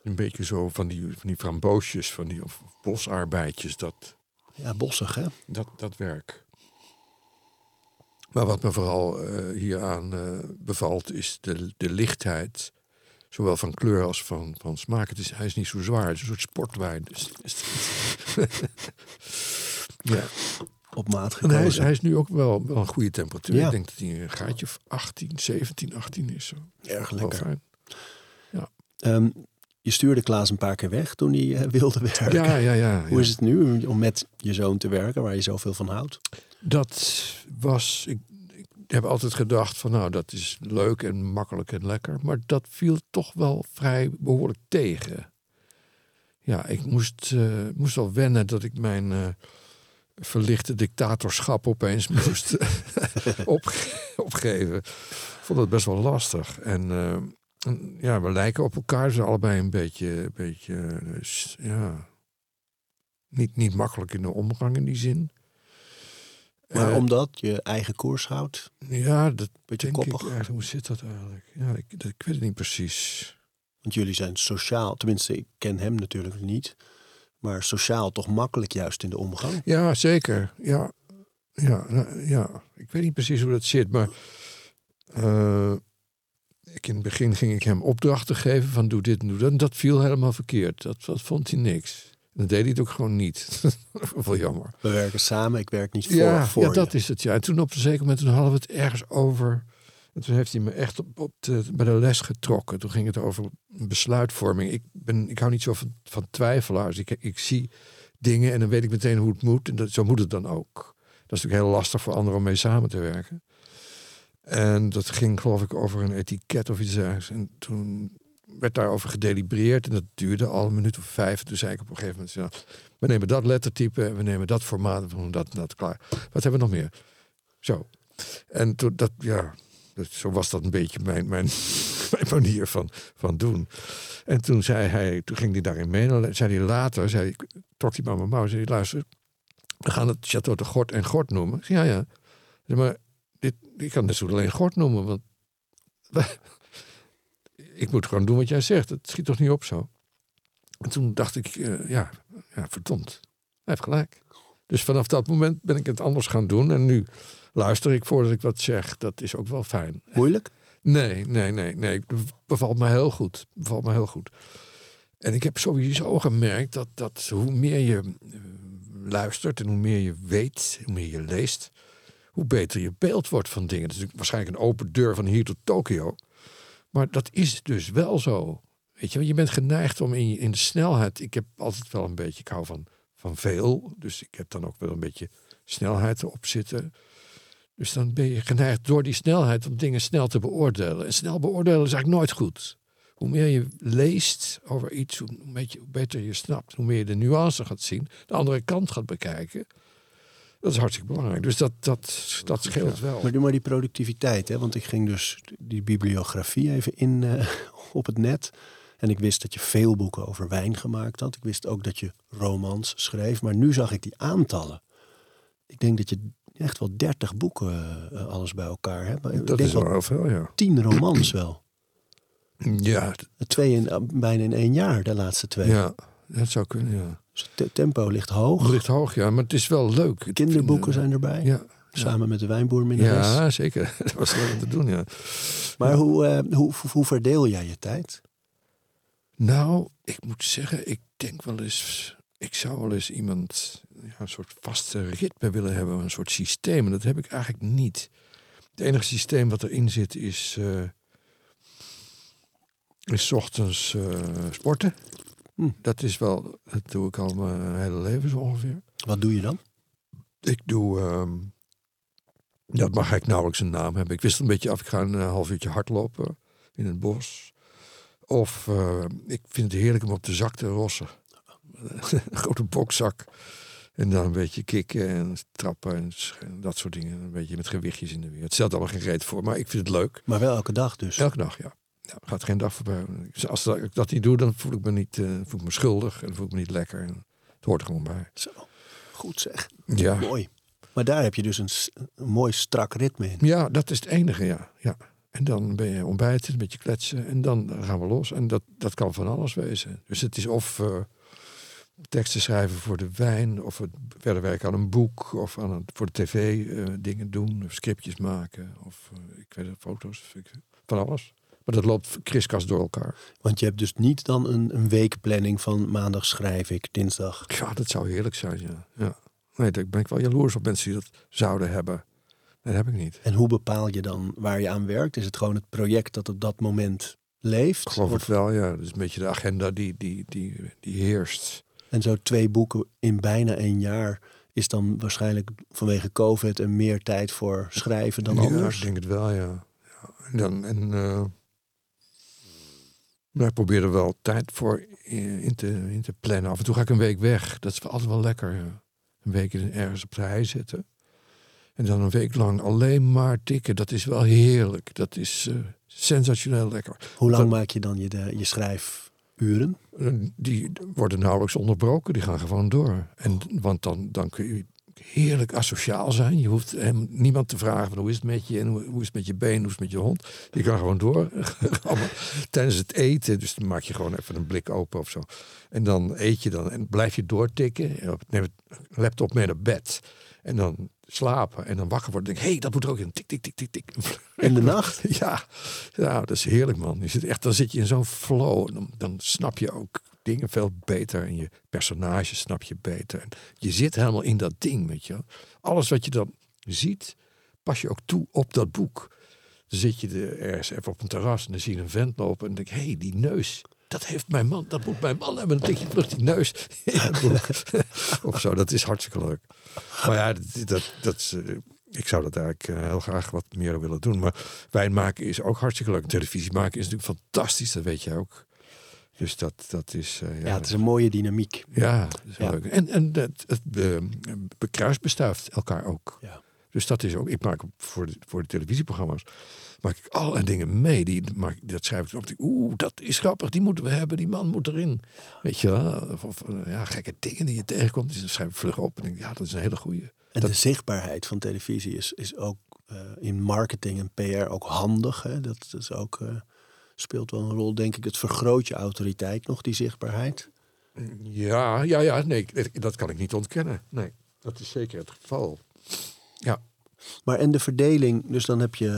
een beetje zo van die, van die framboosjes, van die of bosarbeidjes, dat, Ja, bossig hè? dat, dat werk. Maar wat me vooral eh, hieraan eh, bevalt, is de, de lichtheid. Zowel van kleur als van, van smaak. Het is, hij is niet zo zwaar. Het is een soort sportwijn. Dus, ja. op maat En gekozen. hij is, hij is nu ook wel, wel een goede temperatuur. Ja. Ik denk dat hij een gaatje of 18, 17, 18 is. Zo. Erg lekker. fijn. Ehm, je stuurde Klaas een paar keer weg toen hij eh, wilde werken. Ja, ja, ja. Hoe ja. is het nu om met je zoon te werken, waar je zoveel van houdt? Dat was. Ik heb altijd gedacht van nou, dat is leuk en makkelijk en lekker. Maar dat viel toch wel vrij behoorlijk tegen. Ja, ik moest, eh, moest wel wennen dat ik mijn eh, verlichte dictatorschap opeens moest opge- opgeven. Ik vond dat best wel lastig. En eh, ja, we lijken op elkaar. Ze zijn allebei een beetje, een beetje eh, ja, niet, niet makkelijk in de omgang in die zin. Maar omdat je eigen koers houdt, ja, dat beetje denk ik koppig. eigenlijk. Hoe zit dat eigenlijk? Ja, ik, dat, ik weet het niet precies. Want jullie zijn sociaal, tenminste, ik ken hem natuurlijk niet. Maar sociaal toch makkelijk juist in de omgang. Ja, zeker. Ja, ja, nou, ja. ik weet niet precies hoe dat zit, maar eh, ik in het begin ging ik hem opdrachten geven van doe dit en doe dat. En dat viel helemaal verkeerd. Dat, dat vond hij niks. Dan deed hij het ook gewoon niet. wel jammer. We werken samen, ik werk niet voor, ja, voor ja, je. dat is het. Ja. En toen op een zeker moment toen hadden we het ergens over. En toen heeft hij me echt op, op de, bij de les getrokken. Toen ging het over besluitvorming. Ik, ben, ik hou niet zo van, van twijfelaars. Ik, ik zie dingen en dan weet ik meteen hoe het moet. En dat, zo moet het dan ook. Dat is natuurlijk heel lastig voor anderen om mee samen te werken. En dat ging geloof ik over een etiket of iets dergelijks. En toen werd daarover gedelibereerd. En dat duurde al een minuut of vijf. Toen zei ik op een gegeven moment... we nemen dat lettertype, en we nemen dat formaat, we doen dat, dat, klaar. Wat hebben we nog meer? Zo. En toen, dat, ja, zo was dat een beetje mijn, mijn, manier van, van doen. En toen zei hij, toen ging hij daarin mee. En zei hij later, zei hij, trok hij bij mijn mouw, zei hij, luister, we gaan het Château de Gort en Gort noemen. Ik ja, ja. Ik maar dit, ik kan het zo alleen Gort noemen, want ik moet gewoon doen wat jij zegt. Het schiet toch niet op zo? En toen dacht ik, eh, ja, ja, verdomd. Hij heeft gelijk. Dus vanaf dat moment ben ik het anders gaan doen. En nu luister ik voordat ik wat zeg. Dat is ook wel fijn. Moeilijk? Nee, nee, nee, nee. Bevalt me heel goed. Bevalt me heel goed. En ik heb sowieso gemerkt dat, dat hoe meer je eh, luistert en hoe meer je weet, hoe meer je leest, hoe beter je beeld wordt van dingen. Het is waarschijnlijk een open deur van hier tot Tokio. Maar dat is dus wel zo. Weet je, je bent geneigd om in, in de snelheid. Ik heb altijd wel een beetje, ik hou van, van veel. Dus ik heb dan ook wel een beetje snelheid erop zitten. Dus dan ben je geneigd door die snelheid om dingen snel te beoordelen. En snel beoordelen is eigenlijk nooit goed. Hoe meer je leest over iets, hoe beetje- hoe beter je snapt. Hoe meer je de nuance gaat zien, de andere kant gaat bekijken. Dat is hartstikke belangrijk. Dus dat, dat, dat scheelt wel. Maar doe maar die productiviteit, hè? want ik ging dus die bibliografie even in eh, op het net. En ik wist dat je veel boeken over wijn gemaakt had. Ik wist ook dat je romans schreef. Maar nu zag ik die aantallen. Ik denk dat je echt wel 30 boeken eh, alles bij elkaar hebt. Maar Dat is wel heel veel, ja. 10 romans wel. Ja, Twee in, bijna in één jaar, de laatste twee. ja, dat zou kunnen, ja. Het te- tempo ligt hoog. Ligt hoog, ja, maar het is wel leuk. Kinderboeken vinden- zijn erbij. Ja, Samen met de wijnboerminnares. ja, zeker. Dat was leuk om te doen, ja. Maar hoe, eh, hoe, hoe, verdeel jij je tijd? Nou, ik moet zeggen, ik denk wel eens... Ik zou wel eens iemand ja, een soort vaste ritme willen hebben. Een soort systeem. En dat heb ik eigenlijk niet. Het enige systeem wat erin zit is... eh is ochtends eh, sporten. Hm. Dat is wel... Dat doe ik al mijn hele leven zo ongeveer. Wat doe je dan? Ik doe... ehm, dat mag ik nauwelijks een naam hebben. Ik wist een beetje af. Ik ga een eh, half uurtje hardlopen in het bos. Of eh, ik vind het heerlijk om op de zak te rossen. een grote bokzak. En dan een beetje kicken en trappen en dat soort dingen. Een beetje met gewichtjes in de weer. Het stelt allemaal geen reet voor, maar ik vind het leuk. Maar wel elke dag dus. Elke dag, ja. Ja gaat geen dag voorbij. Als dat- ik dat niet doe, dan voel ik me niet eh, voel ik me schuldig. En voel ik me niet lekker. En het hoort er gewoon bij. Zo, goed zeg. Ja. Mooi. Maar daar heb je dus een, mooi strak ritme in. Ja, dat is het enige, ja. ja. En dan ben je ontbijten, een beetje kletsen en dan gaan we los. En dat, dat kan van alles wezen. Dus het is of eh, teksten schrijven voor de wijn, of het verder werken aan een boek, of aan het, voor de tv eh, dingen doen, of scriptjes maken, of ik weet het, foto's, ik- van alles. Maar dat loopt kriskast door elkaar. Want je hebt dus niet dan een, een weekplanning van maandag schrijf ik, dinsdag. Ja, dat zou heerlijk zijn, ja. ja. Nee, daar ben ik wel jaloers op mensen die dat zouden hebben. Dat heb ik niet. En hoe bepaal je dan waar je aan werkt? Is het gewoon het project dat op dat moment leeft? Ik geloof Of- het wel, ja. Dat is een beetje de agenda die, die, die, die heerst. En zo twee boeken in bijna een jaar is dan waarschijnlijk vanwege COVID en meer tijd voor schrijven dan Ja, anders. ik denk het wel, ja. ja en dan, en, eh, nou, ik probeer er wel tijd voor in in te, in te plannen. Af en toe ga ik een week weg. Dat is altijd wel lekker. ja. Een week in- ergens op de hei zitten. En dan een week lang alleen maar tikken. Dat is wel heerlijk. Dat is eh, sensationeel lekker. Hoe lang Dat- maak je dan je, de, je schrijfuren? Eh, Die worden nauwelijks onderbroken. Die gaan gewoon door. En, want dan, dan kun je heerlijk asociaal zijn. Je hoeft hem, niemand te vragen van hoe is het met je en hoe, hoe is het met je been, hoe is het met je hond. Je kan gewoon door. Tijdens het eten, dus dan maak je gewoon even een blik open of zo. En dan eet je dan en blijf je doortikken. Neem het laptop mee naar bed. En dan slapen en dan wakker worden. Denk hé, hey, dat moet er ook in. Tik, tik, tik, tik, tik. In de nacht? Ja, ja, dat is heerlijk man. Je zit echt, dan zit je in zo'n flow. Dan, dan snap je ook dingen veel beter. En je personage snap je beter. En je zit helemaal in dat ding, weet je. Alles wat je dan ziet, pas je ook toe op dat boek. Dan zit je er ergens even op een terras en dan zie je een vent lopen. En denk hé, hey, die neus. Dat heeft mijn man, dat moet mijn man hebben. Dan denk je vlug die neus of zo, dat is hartstikke leuk. Maar ja, dat, dat, dat eh, ik zou dat eigenlijk eh, heel graag wat meer willen doen. Maar wijn maken is ook hartstikke leuk. Televisie maken is natuurlijk fantastisch, dat weet je ook. Dus dat, dat is... eh, Ja, het is een mooie dynamiek. ja, Ja. leuk. En, en het, het be, bekruisbestuift elkaar ook. Ja. Dus dat is ook... Ik maak voor de, voor de televisieprogramma's... maak ik allerlei dingen mee. Die, maak, dat schrijf ik op. Die- Oeh, dat is grappig. Die moeten we hebben. Die man moet erin. Weet je wel? Of, of, eh, ja, gekke dingen die je tegenkomt. Die schrijf ik vlug op. En denk ja, dat is een hele goeie. En Dat- de zichtbaarheid van televisie is, is ook eh, in marketing en PR ook handig. Hè? Dat is ook, speelt wel een rol, denk ik. Het vergroot je autoriteit nog, die zichtbaarheid. Ja, ja, ja. Nee, dat kan ik niet ontkennen. Nee, dat is zeker het geval. Ja. Maar en de verdeling, dus dan heb je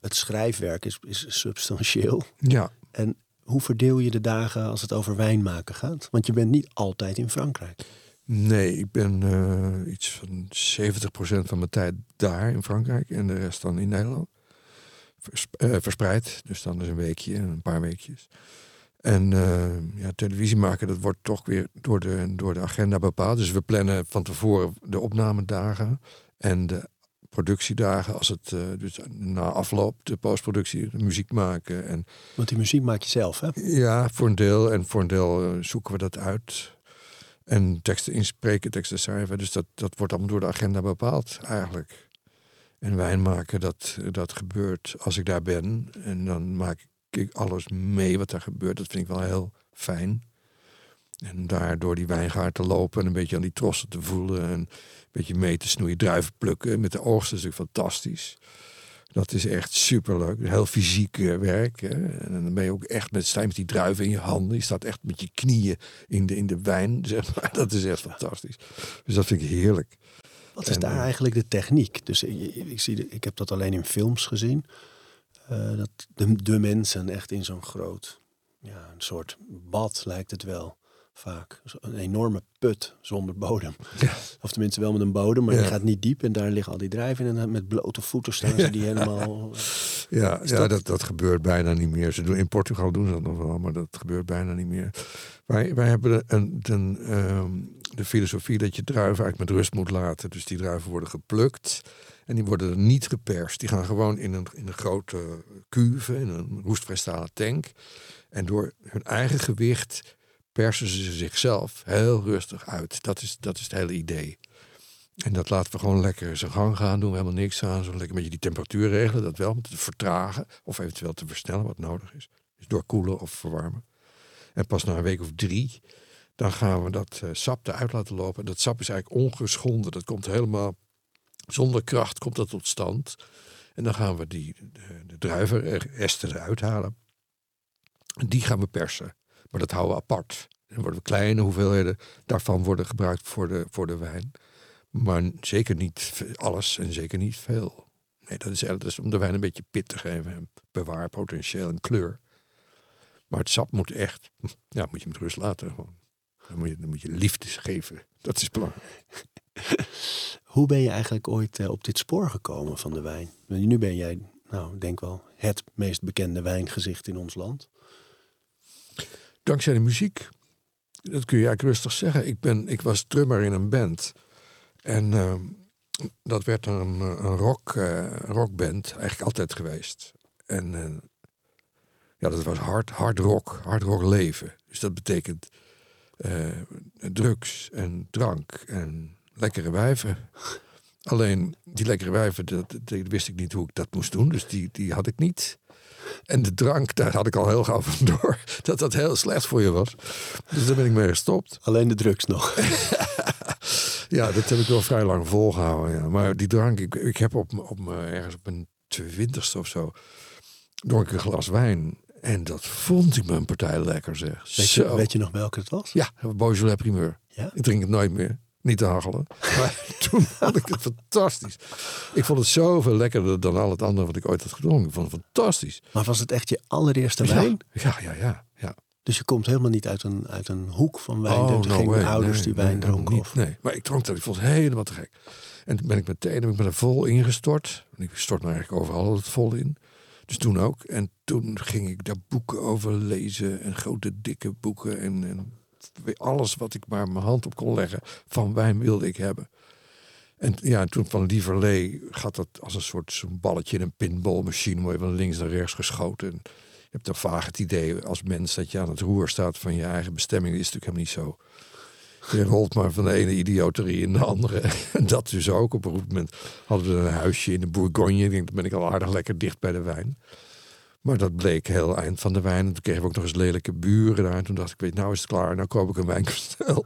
het schrijfwerk is, is substantieel. Ja. En hoe verdeel je de dagen als het over wijn maken gaat? Want je bent niet altijd in Frankrijk. Nee, ik ben eh, iets van 70% van mijn tijd daar in Frankrijk en de rest dan in Nederland. Vers- eh, verspreid, dus dan is een weekje, een paar weekjes. En eh, ja, televisie maken, dat wordt toch weer door de, door de agenda bepaald. Dus we plannen van tevoren de opnamedagen en de productiedagen. Als het eh, dus na afloop, de postproductie, de muziek maken. En Want die muziek maak je zelf, hè? ja, voor een deel. En voor een deel zoeken we dat uit. En teksten inspreken, teksten schrijven. Dus dat, dat wordt allemaal door de agenda bepaald eigenlijk. En wijn maken, dat, dat gebeurt als ik daar ben. En dan maak ik alles mee wat daar gebeurt. Dat vind ik wel heel fijn. En daar door die wijngaard te lopen en een beetje aan die trossen te voelen. En een beetje mee te snoeien, druiven plukken. Met de oogst is natuurlijk fantastisch. Dat is echt superleuk. Heel fysiek eh, werk. Hè. En dan ben je ook echt met, sta die druiven in je handen. Je staat echt met je knieën in de, in de wijn. Dat is echt fantastisch. Dus dat vind ik heerlijk. Wat is daar eh, eigenlijk de techniek? Dus ik, ik, zie ik heb dat alleen in films gezien. Eh, dat de, de mensen echt in zo'n groot, ja, een soort bad lijkt het wel vaak. Een enorme put zonder bodem. Ja. Of tenminste wel met een bodem, maar Ja. die gaat niet diep. En daar liggen al die drijven in. En met blote voeten staan ze die helemaal... Ja, ja dat- dat... Dat, gebeurt bijna niet meer. Ze doen, in Portugal doen ze dat nog wel, maar dat gebeurt bijna niet meer. Wij, wij hebben de, een, de, ehm, de filosofie dat je druiven eigenlijk met rust moet laten. Dus die druiven worden geplukt en die worden er niet geperst. Die gaan gewoon in een, in een grote cuve, in een roestvrij stalen tank. En door hun eigen gewicht persen ze zichzelf heel rustig uit. Dat is, dat is het hele idee. En dat laten we gewoon lekker zijn gang gaan. Doen we helemaal niks aan. Zo lekker een beetje die temperatuur regelen. Dat wel. Om te vertragen. Of eventueel te versnellen wat nodig is. Dus door koelen of verwarmen. En pas na een week of drie. Dan gaan we dat eh, sap eruit laten lopen. En dat sap is eigenlijk ongeschonden. Dat komt helemaal zonder kracht komt dat tot stand. En dan gaan we die, de, de druivenesten eruit halen. En die gaan we persen. Maar dat houden we apart. Dan worden kleine hoeveelheden daarvan worden gebruikt voor de, voor de wijn. Maar zeker niet alles en zeker niet veel. Nee, dat is, dat om de wijn een beetje pit te geven. En bewaarpotentieel en kleur. Maar het sap moet echt, ja, moet je met rust laten. Gewoon. Dan, moet je, dan moet je liefde geven. Dat is belangrijk. Hoe ben je eigenlijk ooit eh, op dit spoor gekomen van de wijn? Nu ben jij, nou, denk wel, het meest bekende wijngezicht in ons land. Dankzij de muziek. Dat kun je eigenlijk rustig zeggen. Ik, ben, ik was drummer in een band. En uh, dat werd een, een rock, uh, rockband, eigenlijk altijd geweest. En uh, ja, dat was hard, hard rock, hard rock leven. Dus dat betekent drugs en drank en lekkere wijven. Alleen die lekkere wijven, dat, dat, wist ik niet hoe ik dat moest doen. Dus die, die had ik niet. En de drank, daar had ik al heel gauw van door. Dat dat heel slecht voor je was. Dus daar ben ik mee gestopt. Alleen de drugs nog. ja, dat heb ik wel vrij lang volgehouden. Ja. Maar die drank, ik, ik heb op, op ergens op mijn twintigste of zo... dronk ik een glas wijn. En dat vond ik mijn partij lekker, zeg. Weet je, weet je nog welke het was? Ja, Beaujolais Primeur. Ja? Ik drink het nooit meer. Niet te hachelen. Maar toen vond ik het fantastisch. Ik vond het zoveel lekkerder dan al het andere wat ik ooit had gedronken. Ik vond het fantastisch. Maar was het echt je allereerste wijn? Ja, ja, ja. ja. Dus je komt helemaal niet uit een, uit een hoek van wijn. Oh, er no geen ouders die wijn dronken? Niet, nee, maar ik dronk dat. Ik vond het helemaal te gek. En toen ben ik meteen ben ik er vol ingestort. En ik stort me eigenlijk overal het vol in. Dus toen ook. En toen ging ik daar boeken over lezen. En grote dikke boeken. En, en alles wat ik maar mijn hand op kon leggen van wijn wilde ik hebben. En ja, toen van Lieverlee gaat dat als een soort balletje in een pinballmachine, mooi van links naar rechts geschoten. En je hebt een vaag het idee als mens dat je aan het roer staat van je eigen bestemming. Dat is natuurlijk helemaal niet zo. Je rolt maar van de ene idioterie in de andere. En dat dus ook. Op een moment hadden we een huisje in de Bourgogne. Ik denk, dan ben ik al aardig lekker dicht bij de wijn. Maar dat bleek heel eind van de wijn. En toen kregen we ook nog eens lelijke buren daar. En toen dacht ik, weet nou is het klaar. Nou koop ik een wijnkastel.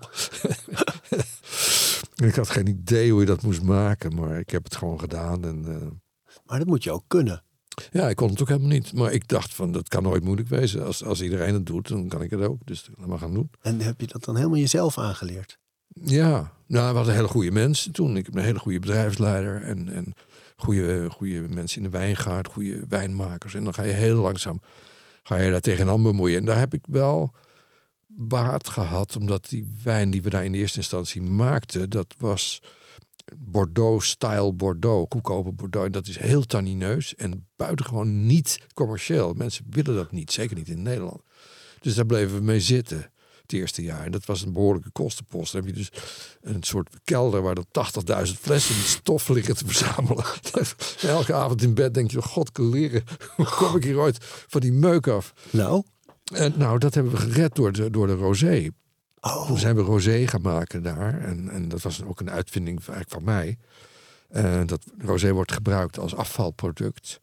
ik had geen idee hoe je dat moest maken. Maar ik heb het gewoon gedaan. En, uh... Maar dat moet je ook kunnen. Ja, ik kon het ook helemaal niet. Maar ik dacht van, dat kan nooit moeilijk wezen. Als, als iedereen het doet, dan kan ik het ook. Dus laat maar gaan doen. En heb je dat dan helemaal jezelf aangeleerd? Ja, nou, we hadden hele goede mensen toen. Ik heb een hele goede bedrijfsleider. En, en goede, goede mensen in de wijngaard, goede wijnmakers. En dan ga je heel langzaam ga je daar tegenaan bemoeien. En daar heb ik wel baat gehad, omdat die wijn die we daar in de eerste instantie maakten, dat was Bordeaux-style Bordeaux, koekopen Bordeaux. En dat is heel tannineus en buitengewoon niet commercieel. Mensen willen dat niet, zeker niet in Nederland. Dus daar bleven we mee zitten het eerste jaar. En dat was een behoorlijke kostenpost. Dan heb je dus een soort kelder waar dan 80.000 flessen met stof liggen te verzamelen. Elke avond in bed denk je, god leren, hoe kom ik hier ooit van die meuk af? Nou? En, nou, dat hebben we gered door de, door de rosé. Oh. Toen zijn we rosé gaan maken daar. En, en dat was ook een uitvinding eigenlijk van mij. Uh, dat rosé wordt gebruikt als afvalproduct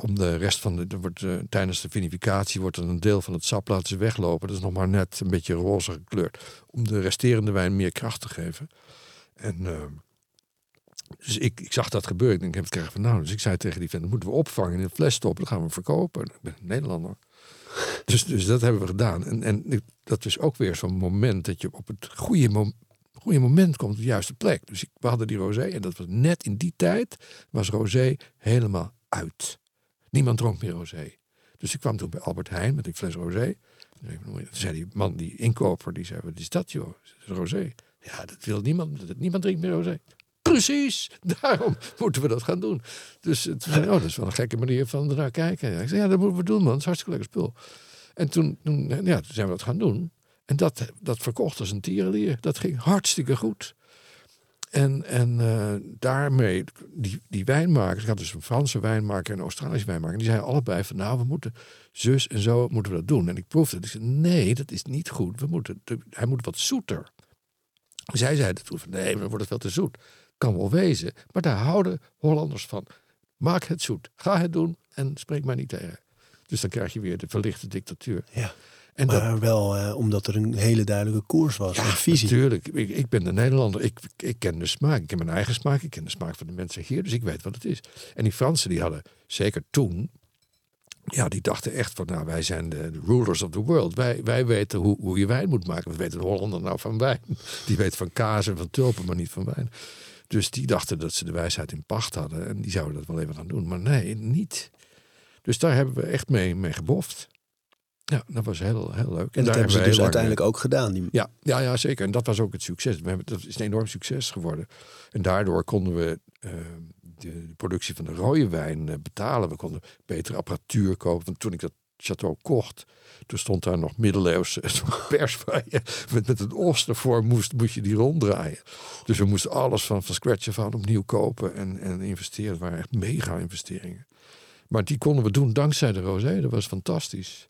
om de rest van de. wordt, uh, tijdens de vinificatie wordt er een deel van het sap laten ze weglopen. Dat is nog maar net een beetje roze gekleurd. Om de resterende wijn meer kracht te geven. En. Uh, dus ik, ik zag dat gebeuren. Ik denk, ik heb het krijgen van nou. Dus ik zei tegen die vent, dat moeten we opvangen in een fles stoppen. Dan gaan we verkopen. Ik ben een Nederlander. Dus, dus dat hebben we gedaan. En, en dat is ook weer zo'n moment dat je op het goede, mo goede moment komt op de juiste plek. Dus we hadden die rosé en dat was net in die tijd was rosé helemaal uit. Niemand dronk meer rosé. Dus ik kwam toen bij Albert Heijn met een fles rosé. Toen zei die man, die inkoper, die zei, wat is dat joh? Rosé? Ja, dat wil niemand. Niemand drinkt meer rosé. Precies, daarom moeten we dat gaan doen. Dus zei oh, dat is wel een gekke manier van ernaar kijken. Ik zei, ja, dat moeten we doen man, dat is hartstikke lekker spul. En toen, toen, ja, toen zijn we dat gaan doen. En dat, dat verkocht als een tierenlier. Dat ging hartstikke goed. En, en uh, daarmee, die, die wijnmakers, ik had dus een Franse wijnmaker en een Australische wijnmaker, die zeiden allebei van nou, we moeten zus en zo moeten we dat doen. En ik proefde het. Ik zei, nee, dat is niet goed. We moeten, hij moet wat zoeter. Zij zeiden toen van nee, dan wordt het veel te zoet. Kan wel wezen, maar daar houden Hollanders van. Maak het zoet. Ga het doen en spreek mij niet tegen. Dus dan krijg je weer de verlichte dictatuur. Ja. En maar dat, wel eh, omdat er een hele duidelijke koers was, ja, een visie. Natuurlijk, ik, ik ben de Nederlander. Ik, ik ken de smaak. Ik heb mijn eigen smaak. Ik ken de smaak van de mensen hier. Dus ik weet wat het is. En die Fransen die hadden, zeker toen... Ja, die dachten echt van, nou, wij zijn de, rulers of the world. Wij, wij weten hoe, hoe je wijn moet maken. We weten de Hollander nou van wijn. Die weet van kaas en van tulpen, maar niet van wijn. Dus die dachten dat ze de wijsheid in pacht hadden. En die zouden dat wel even gaan doen. Maar nee, niet. Dus daar hebben we echt mee, mee geboft. Ja, dat was heel, heel leuk. En, dat hebben ze dus uiteindelijk ook gedaan. Die... Ja, ja, ja, zeker. En dat was ook het succes. We hebben, dat is een enorm succes geworden. En daardoor konden we uh, de, de, productie van de rode wijn uh, betalen. We konden betere apparatuur kopen. Want toen ik dat château kocht, toen stond daar nog middeleeuws pers waar je met, met een os ervoor moest, moest je die ronddraaien. Dus we moesten alles van, van scratch af aan opnieuw kopen en, en investeren. Het waren echt mega investeringen. Maar die konden we doen dankzij de rosé. Dat was fantastisch.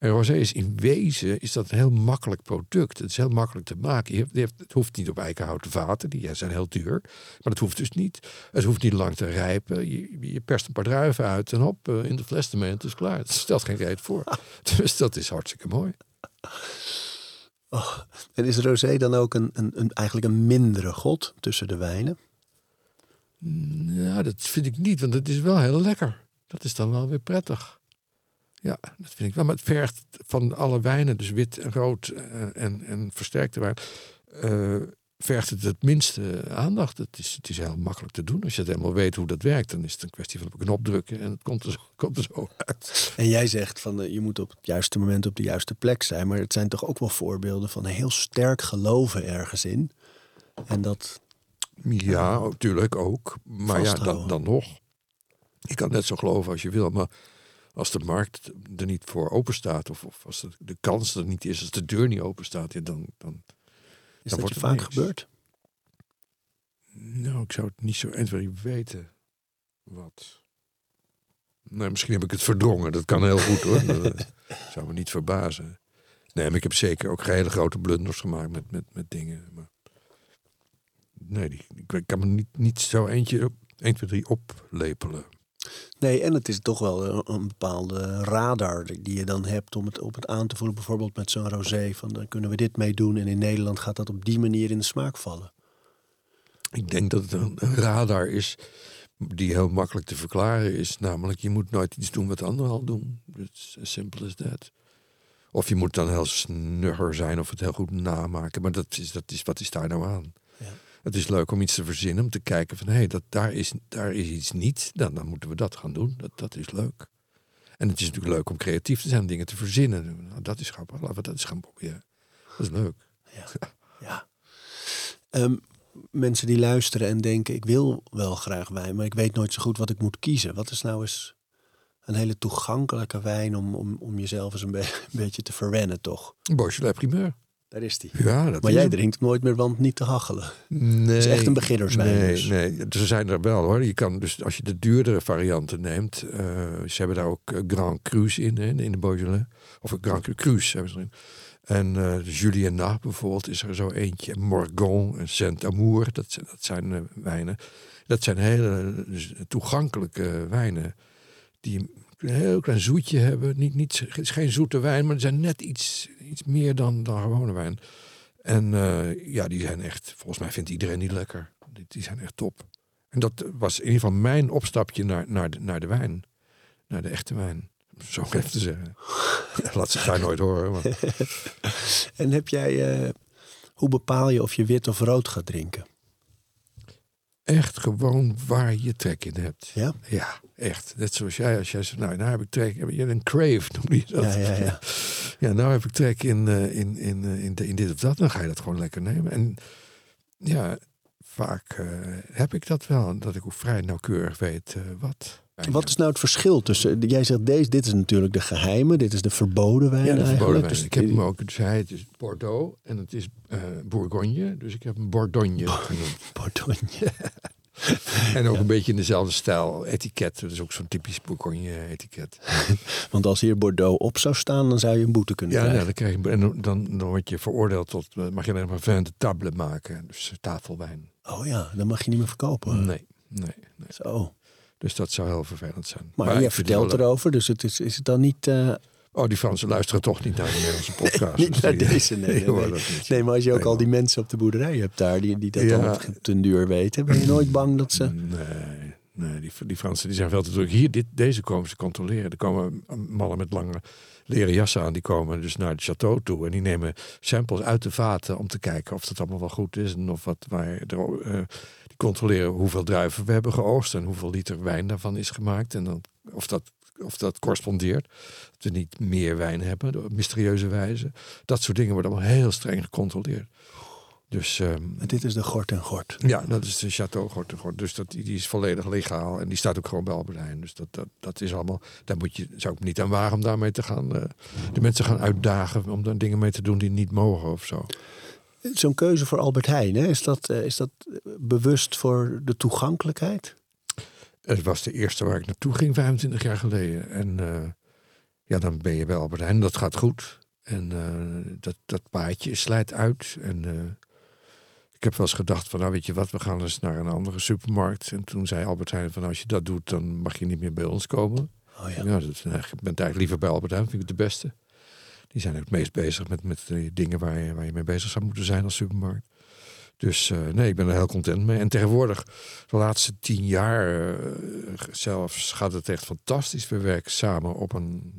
En rosé is in wezen is dat een heel makkelijk product. Het is heel makkelijk te maken. Je hebt, het hoeft niet op eikenhouten vaten, die zijn heel duur. Maar dat hoeft dus niet. Het hoeft niet lang te rijpen. Je, je perst een paar druiven uit en hop, in de fles ermee en het is klaar. Het stelt geen reet voor. Dus dat is hartstikke mooi. Oh, en is rosé dan ook een, een, een, eigenlijk een mindere god tussen de wijnen? Ja, dat vind ik niet, want het is wel heel lekker. Dat is dan wel weer prettig. Ja, dat vind ik wel. Maar het vergt van alle wijnen, dus wit en rood en, eh, en, en versterkte wijn, uh, vergt het het minste aandacht. Het is, het is heel makkelijk te doen. Als je het helemaal weet hoe dat werkt, dan is het een kwestie van op een knop drukken en het komt er zo, komt er zo uit. En jij zegt van uh, je moet op het juiste moment op de juiste plek zijn, maar het zijn toch ook wel voorbeelden van heel sterk geloven ergens in. En dat. Ja, natuurlijk ook. Maar ja, dan, dan nog. Je kan net zo geloven als je wil, maar als de markt er niet voor open staat, of, of als de, de, kans er niet is, als de deur niet open staat, ja, dan, dan, is dan wordt het vaak niks. gebeurd. Nou, ik zou het niet zo 1, weten. Wat? Nou, misschien heb ik het verdrongen. Dat kan heel goed hoor. dat zou me niet verbazen. Nee, maar ik heb zeker ook hele grote blunders gemaakt met, met, met dingen. Maar nee, die, ik kan me niet, niet zo eentje, 1, 2, 3 oplepelen. Nee, en het is toch wel een, bepaalde radar die je dan hebt om het, op het aan te voelen. Bijvoorbeeld met zo'n rosé, van dan kunnen we dit mee doen. En in Nederland gaat dat op die manier in de smaak vallen. Ik denk dat het een, radar is die heel makkelijk te verklaren is. Namelijk, je moet nooit iets doen wat anderen al doen. It's as simple as that. Of je moet dan heel snugger zijn of het heel goed namaken. Maar dat is, dat is, wat is daar nou aan? Het is leuk om iets te verzinnen, om te kijken van hé, hey, dat daar, is, daar is iets niet. Dan, dan moeten we dat gaan doen. Dat, dat is leuk. En het is natuurlijk leuk om creatief te zijn, dingen te verzinnen. Nou, dat is grappig, laten we dat eens gaan proberen. Dat is leuk. Ja. ja. Ehm, mensen die luisteren en denken, ik wil wel graag wijn, maar ik weet nooit zo goed wat ik moet kiezen. Wat is nou eens een hele toegankelijke wijn om, om, om jezelf eens een, een beetje te verwennen, toch? Beaujolais Primeur. Daar is die. Ja, dat maar jij drinkt nooit meer, want niet te hachelen. Nee. Het is echt een beginnerswijn. Nee, dus. nee, ze zijn er wel hoor. Je kan dus als je de duurdere varianten neemt, uh, ze hebben daar ook eh, Grand Cru's in, in de Beaujolais. Of Grand Cru's hebben ze erin. En uh, Juliana bijvoorbeeld is er zo eentje. Morgon en Saint-Amour, dat, dat zijn wijnen. Dat zijn hele dus, toegankelijke wijnen. Die een heel klein zoetje hebben. Niet, niet, het is geen zoete wijn, maar ze zijn net iets, iets meer dan, dan gewone wijn. En uh, ja, die zijn echt, volgens mij vindt iedereen die lekker. Die, zijn echt top. En dat was in ieder geval mijn opstapje naar, naar, de, naar de wijn. Naar de echte wijn. Zo even te zeggen. Laat ze daar nooit horen. Maar. en heb jij, uh, hoe bepaal je of je wit of rood gaat drinken? Echt gewoon waar je trek in hebt. Ja? Ja. Echt. Net zoals jij, als jij zegt, nou, nou heb ik trek, heb je een crave, noem je dat. Ja, ja, ja. ja nou heb ik trek in, uh, in, in, uh, in, in, dit of dat, dan ga je dat gewoon lekker nemen. En ja, vaak uh, heb ik dat wel, dat ik ook vrij nauwkeurig weet wat. Wat is nou het verschil tussen, jij zegt deze, dit is natuurlijk de geheime, dit is de verboden wijn Ja, de verboden wijn. Dus ik heb hem ook, dus hij het is Bordeaux en het is Bourgogne, dus ik heb hem Bordogne genoemd. Bordogne. en ook een beetje in dezelfde stijl. Etiket, dat is ook zo'n typisch Bourgogne-etiket. Want als hier Bordeaux op zou staan, dan zou je een boete kunnen ja, krijgen. Ja, dan, krijg je, en dan, dan word je veroordeeld tot, eh, mag je alleen maar vin de table maken. Dus tafelwijn. Oh ja, dan mag je niet meer verkopen. Nee, nee. nee. Zo. Dus dat zou heel vervelend zijn. Maar, maar je vertelt erover, dus het is, is het dan niet... Uh, Oh, die Fransen luisteren toch niet naar de Nederlandse podcast. Nee, niet naar deze, nee. Nee, nee. maar als je ook al die mensen op de boerderij hebt daar, die, die dat ja. dan ten duur weten, ben je nooit bang dat ze... Nee, nee die, die Fransen die zijn veel te druk. Hier, dit, deze komen ze controleren. Er komen mannen met lange leren jassen aan, die komen dus naar het château toe. En die nemen samples uit de vaten om te kijken of dat allemaal wel goed is. En of wat, waar, uh, die controleren hoeveel druiven we hebben geoogst en hoeveel liter wijn daarvan is gemaakt. En dan, of dat of dat correspondeert. Dat we niet meer wijn hebben op mysterieuze wijze. Dat soort dingen worden allemaal heel streng gecontroleerd. Dus ehm, En dit is de Gort en Gort. ja, dat is de Chateau Gort en Gort. Dus dat, die die is volledig legaal. En die staat ook gewoon bij Albert Heijn. Dus dat, dat, dat is allemaal... Daar moet je, zou ik niet aan wagen om daarmee te gaan... eh, de mensen gaan uitdagen om daar dingen mee te doen die niet mogen of zo. Zo'n keuze voor Albert Heijn, hè? Is, dat, eh, is dat bewust voor de toegankelijkheid? Het was de eerste waar ik naartoe ging 25 jaar geleden. En eh, ja, dan ben je bij Albert Heijn. Dat gaat goed. En eh, dat, dat paadje slijt uit. En ik heb wel eens gedacht van, nou weet je wat, we gaan eens naar een andere supermarkt. En toen zei Albert Heijn van, als je dat doet, dan mag je niet meer bij ons komen. Oh Ja, dat, is eigenlijk- ik ben eigenlijk liever bij Albert Heijn, vind ik het de beste. Die zijn het meest bezig met, met dingen waar je, waar je mee bezig zou moeten zijn als supermarkt. Dus eh, nee, ik ben er heel content mee. En tegenwoordig, de laatste tien jaar eh, zelfs, gaat het echt fantastisch. We werken samen op een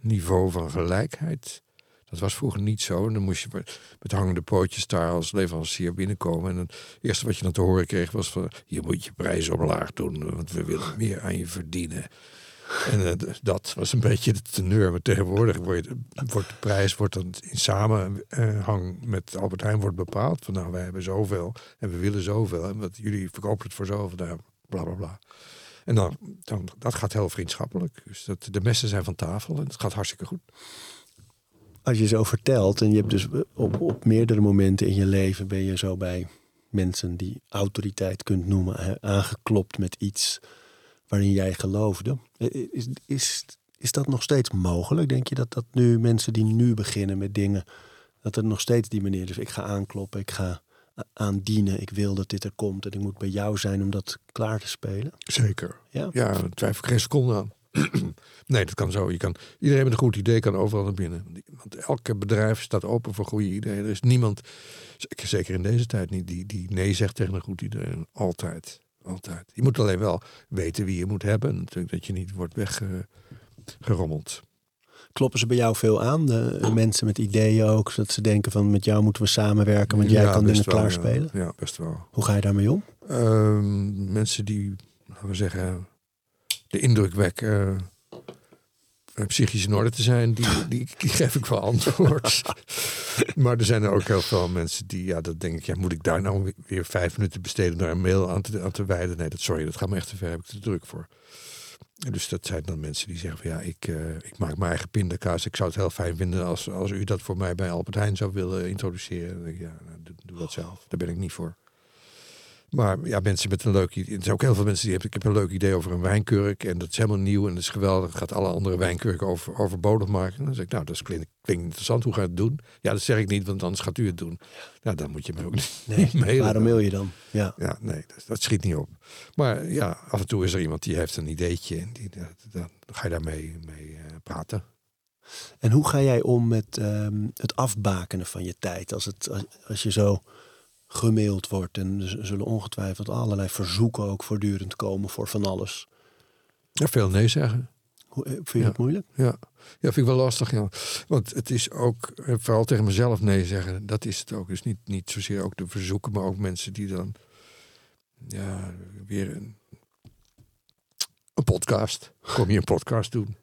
niveau van gelijkheid. Dat was vroeger niet zo. En dan moest je met, met hangende pootjes daar als leverancier binnenkomen. En het eerste wat je dan te horen kreeg was van... je moet je prijs omlaag doen, want we willen meer aan je verdienen. En eh, dat was een beetje de teneur. Maar tegenwoordig wordt, de prijs wordt dan in samenhang met Albert Heijn wordt bepaald. Van nou, wij hebben zoveel en we willen zoveel. En wat jullie verkopen het voor zoveel, nou, bla bla bla. En dan, dan, dat gaat heel vriendschappelijk. Dus dat, de messen zijn van tafel en het gaat hartstikke goed. Als je zo vertelt, en je hebt dus op, op meerdere momenten in je leven ben je zo bij mensen die autoriteit kunt noemen, aangeklopt met iets waarin jij geloofde. Eh, Is, is, is dat nog steeds mogelijk? Denk je dat dat nu mensen die nu beginnen met dingen, dat het nog steeds die manier is? Ik ga aankloppen, ik ga aandienen, ik wil dat dit er komt en ik moet bij jou zijn om dat klaar te spelen. Zeker. Ja? Ja, daar twijfel ik geen seconde aan. nee, dat kan zo. Je kan, iedereen met een goed idee kan overal naar binnen. Want elke bedrijf staat open voor goede ideeën. Er is niemand, zeker- zeker in deze tijd niet, die, die nee zegt tegen een goed idee. Altijd. Altijd. Je moet alleen wel weten wie je moet hebben. Natuurlijk dat je niet wordt weggerommeld. Kloppen ze bij jou veel aan, de mensen met ideeën ook, zodat ze denken van met jou moeten we samenwerken, want jij kan dingen klaarspelen? Ja, ja, best wel. Hoe ga je daarmee om? Ehm, mensen die, laten we zeggen, de indruk wekken eh, psychisch in orde te zijn, die, die, die geef ik wel antwoord. maar er zijn er ook heel veel mensen die, ja, dat denk ik, ja, moet ik daar nou weer- vijf minuten besteden naar een mail aan te, aan te wijden? Nee, dat, sorry, dat gaat me echt te ver, heb ik te druk voor. En Dus dat zijn dan mensen die zeggen van ja, ik, eh, ik maak mijn eigen pindakaas. Ik zou het heel fijn vinden als, als u dat voor mij bij Albert Heijn zou willen introduceren. Ja, nou, doe, doe dat zelf. Daar ben ik niet voor. Maar ja, mensen met een leuk idee. Er zijn ook heel veel mensen die hebben. Ik heb een leuk idee over een wijnkurk. En dat is helemaal nieuw en dat is geweldig. Gaat alle andere wijnkurken over, overbodig maken. Dan zeg ik, nou, dat klinkt, klinkt interessant. Hoe ga je het doen? Ja, dat zeg ik niet, want anders gaat u het doen. Ja, dan moet je me ook niet, mailen. Waarom mail je dan? Ja. Ja, nee, dat, dat schiet niet op. Maar ja, af en toe is er iemand die heeft een ideetje. En die, dan ga je daarmee mee, eh, praten. En hoe ga jij om met ehm, het afbakenen van je tijd? Als, het, als, als je zo gemaild wordt en er zullen ongetwijfeld allerlei verzoeken ook voortdurend komen voor van alles. Ja, veel nee zeggen. Hoe, eh, vind je Ja. dat moeilijk? Ja. ja, vind ik wel lastig. Ja. Want het is ook, eh, vooral tegen mezelf nee zeggen, dat is het ook. Dus niet, niet zozeer ook de verzoeken, maar ook mensen die dan ja, weer een, een podcast. Kom je een podcast doen?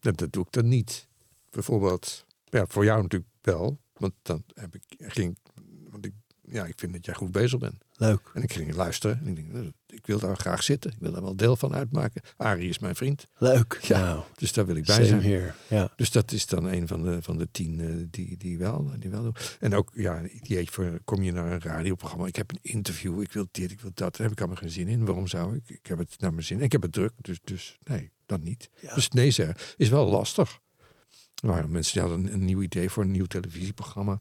Dat, dat doe ik dan niet. Bijvoorbeeld, ja, voor jou natuurlijk wel. Want dan heb ik, ging, ja, ik vind dat jij goed bezig bent. Leuk. En ik ging luisteren. En ik denk, nou, ik wil daar graag zitten. Ik wil daar wel deel van uitmaken. Arie is mijn vriend. Leuk. Ja, Nou, Dus daar wil ik bij zijn. here. Ja. Dus dat is dan een van de, van de tien eh, die, die, wel, die wel doen. En ook, ja, voor, kom je naar een radioprogramma. Ik heb een interview, ik wil dit, ik wil dat. Daar heb ik allemaal geen zin in. Waarom zou ik? Ik heb het naar mijn zin. En ik heb het druk, dus, dus nee, dat niet. Ja. Dus nee zeggen is wel lastig. Er waren mensen die hadden een, een nieuw idee voor een nieuw televisieprogramma.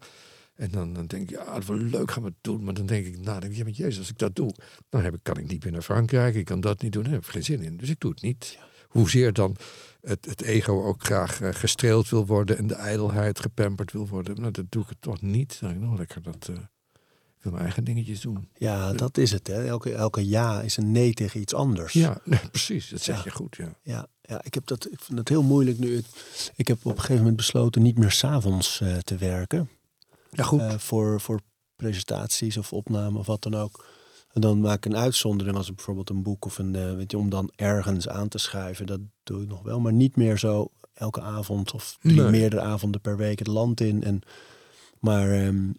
En dan, dan denk ik, ja, dat wordt leuk, gaan we het doen. Maar dan denk ik, nou, dan denk ik, ja, maar jezus, als ik dat doe, dan heb ik, kan ik niet meer naar Frankrijk. Ik kan dat niet doen, daar heb ik geen zin in. Dus ik doe het niet. Hoezeer dan het, het ego ook graag eh, gestreeld wil worden en de ijdelheid gepamperd wil worden. Nou, dat doe ik het toch niet. Dan denk ik, nou, lekker dat. eh, ik wil mijn eigen dingetjes doen. ja, dat is het. Hè. Elke, elke ja is een nee tegen iets anders. Ja, nee, precies. Dat zeg Ja. je goed, ja. Ja, ja ik, heb dat, ik vind het heel moeilijk nu. Ik, heb op een gegeven moment besloten niet meer s'avonds eh te werken. Ja, goed. eh, voor, voor presentaties of opnamen of wat dan ook. En dan maak ik een uitzondering als bijvoorbeeld een boek of een, eh, weet je, om dan ergens aan te schuiven. Dat doe ik nog wel, maar niet meer zo elke avond of drie Nee. meerdere avonden per week het land in. En, maar ehm,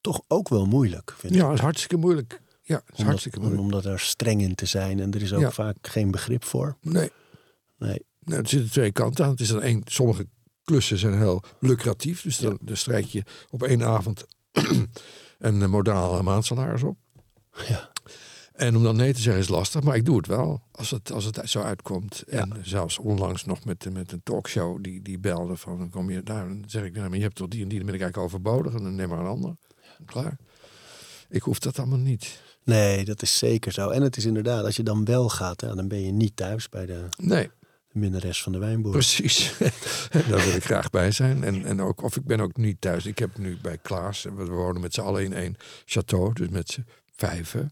toch ook wel moeilijk, vind ik. Ja, dat is hartstikke moeilijk. Ja, is Omdat, hartstikke moeilijk. omdat er streng in te zijn en er is ook Ja. vaak geen begrip voor. Nee, Nee. nou, er zitten twee kanten aan. Het is dan één, sommige klussen zijn heel lucratief. Dus dan, dan strijk je op één avond een eh, modaal maandsalaris op. Ja. En om dan nee te zeggen is lastig, maar ik doe het wel als het, als het zo uitkomt. En zelfs onlangs nog met, met een talkshow die, die belde van, dan kom je daar, dan zeg ik, nou, maar je hebt toch die en die, dan ben ik eigenlijk overbodig en dan neem maar een ander. Klaar. Ik hoef dat allemaal niet. nee, dat is zeker zo. En het is inderdaad, als je dan wel gaat, dan ben je niet thuis bij de, Nee, de minnares van de wijnboer. precies. Daar wil ik graag bij zijn. En, en ook, of ik ben ook niet thuis. Ik heb nu bij Klaas, we wonen met z'n allen in één château, dus met z'n vijven.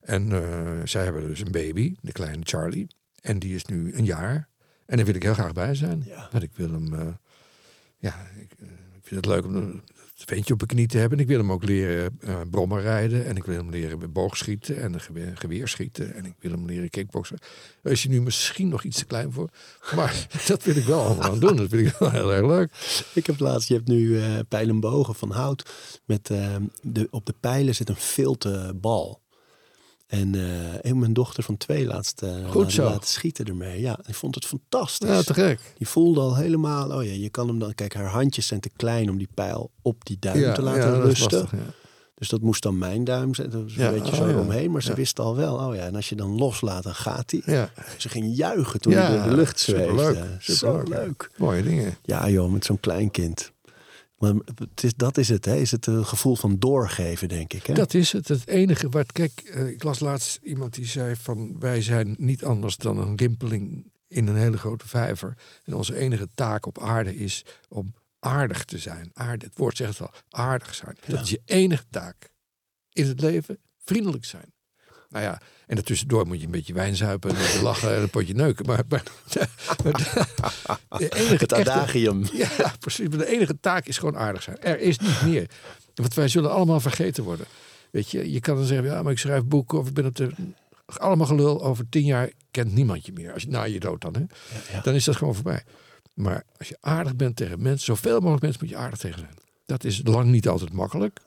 En eh, zij hebben dus een baby, de kleine Charlie. En die is nu een jaar. En daar wil ik heel graag bij zijn. Ja. Want ik wil hem, eh, ja, ik, eh, ik vind het leuk om een ventje op mijn knie te hebben. En ik wil hem ook leren eh brommen rijden. En ik wil hem leren boogschieten en een geweer, schieten. En ik wil hem leren kickboksen. Daar is hij nu misschien nog iets te klein voor. Maar dat wil ik wel allemaal aan doen. Dat vind ik wel heel erg leuk. Ik heb laatst, je hebt nu eh pijlenbogen van hout. Met, eh, de, op de pijlen zit een filterbal. En eh, en mijn dochter van twee laatst eh, Goed laten- zo. laten schieten ermee. Ja, die vond het fantastisch. Ja, te gek. Die voelde al helemaal, oh ja, je kan hem dan, kijk, haar handjes zijn te klein om die pijl op die duim Ja, te laten ja, dat rusten. lastig, ja. Dus dat moest dan mijn duim zijn. Dat was Ja, een beetje oh zo omheen. Maar ze wist al wel, oh ja, en als je dan loslaat, dan gaat hij. Ja, Ze ging juichen toen hij door de lucht zweefde. superleuk, Zo superleuk. leuk. mooie dingen. Ja joh, met zo'n klein kind. Maar het is, dat is het, hè? Is het een gevoel van doorgeven, denk ik. Hè? Dat is het. Het enige wat. Kijk, eh, ik las laatst iemand die zei van wij zijn niet anders dan een rimpeling in een hele grote vijver. En onze enige taak op aarde is om aardig te zijn. Aarde, het woord zegt het al, aardig zijn. Dat is je enige taak in het leven. Vriendelijk zijn. Nou ja, en daartussendoor moet je een beetje wijn zuipen en lachen en een potje neuken. Maar, maar, de enige het echte- adagium. ja, precies. Maar de enige taak is gewoon aardig zijn. Er is niet meer. Want wij zullen allemaal vergeten worden. Weet je, je kan dan zeggen, ja, maar ik schrijf boeken of ik ben op de... Allemaal gelul, over tien jaar kent niemand je meer. Als je, na je dood dan, hè. ja. Dan is dat gewoon voorbij. Maar als je aardig bent tegen mensen, zoveel mogelijk mensen moet je aardig tegen zijn. Dat is lang niet altijd makkelijk.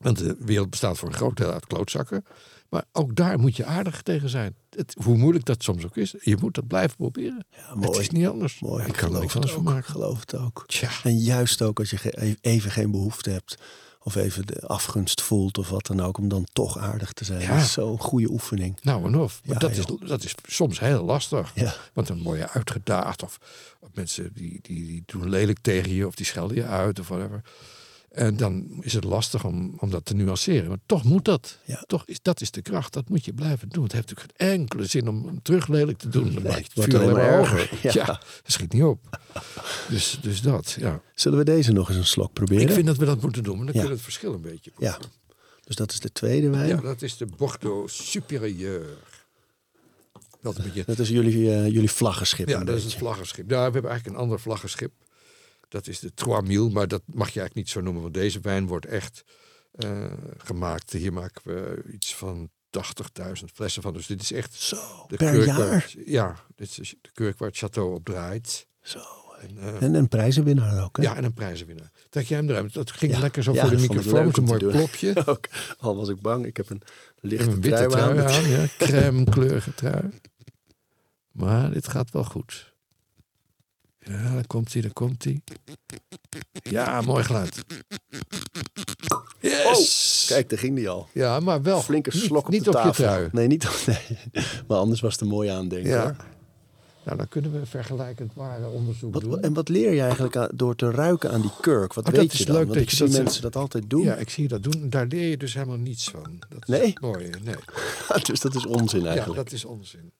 Want de wereld bestaat voor een groot deel uit klootzakken. Maar ook daar moet je aardig tegen zijn. Het, hoe moeilijk dat soms ook is, je moet dat blijven proberen. Ja, Het is niet anders. mooi. Ik kan geloof anders het van ook. geloof het ook. Tja. En juist ook als je ge- even geen behoefte hebt. Of even de afgunst voelt of wat dan ook. Om dan toch aardig te zijn. Ja. Dat is zo'n goede oefening. Nou en of. Ja, dat, is, dat is soms heel lastig. Ja. Want dan word je uitgedaagd. Of, of mensen die, die, die doen lelijk tegen je. Of die schelden je uit. Of whatever. En dan is het lastig om, om dat te nuanceren. Maar toch moet dat. Ja. Toch is, dat is de kracht. Dat moet je blijven doen. Het heeft natuurlijk geen enkele zin om hem terug lelijk te doen. Dan Nee, het het wordt alleen maar erger. hoger. Ja. Ja. dat schiet niet op. Dus, dus dat, ja. Zullen we deze nog eens een slok proberen? Ik vind dat we dat moeten doen. Maar dan Ja. kun je het verschil een beetje Ja. Dus dat is de tweede wijn. Ja, dat is de Bordeaux Supérieur. Dat een beetje Dat is jullie, eh, jullie vlaggenschip. Ja, dat is beetje. vlaggenschip. Nou, we hebben eigenlijk een ander vlaggenschip. Dat is de Trois Mille, maar dat mag je eigenlijk niet zo noemen. Want deze wijn wordt echt eh, gemaakt. Hier maken we iets van 80.000 flessen van. Dus dit is echt Zo, de per jaar? ja, dit is de kurk waar het château op draait. Zo. En, eh, En een prijzenwinnaar ook, hè? ja, en een prijzenwinnaar. Trek jij hem eruit? Dat ging Ja. lekker zo Ja, voor de microfoon. te mooi doen. klopje. Ook, al was ik bang. Ik heb een lichte een witte trui trui aan. aan, ja. crème kleurige trui. Maar dit gaat wel goed. Ja, daar komt hij, daar komt hij. Ja, mooi geluid. Yes! Kijk, daar ging die al. Ja, maar wel. Flinke niet- slok op niet de op je tafel. trui. Nee, niet op, nee. Maar anders was het een mooi aandenken. Ja. hoor. Nou, dan kunnen we vergelijkend ware onderzoek Wat, doen. en wat leer je eigenlijk aan- door te ruiken aan die kurk? Wat Oh, dat weet is je dan? leuk Want dat ik je zie zegt. mensen dat altijd doen. Ja, ik zie dat doen. Daar leer je dus helemaal niets van. Dat is Nee? het mooie. Nee. dus dat is onzin Ja, eigenlijk. dat is onzin.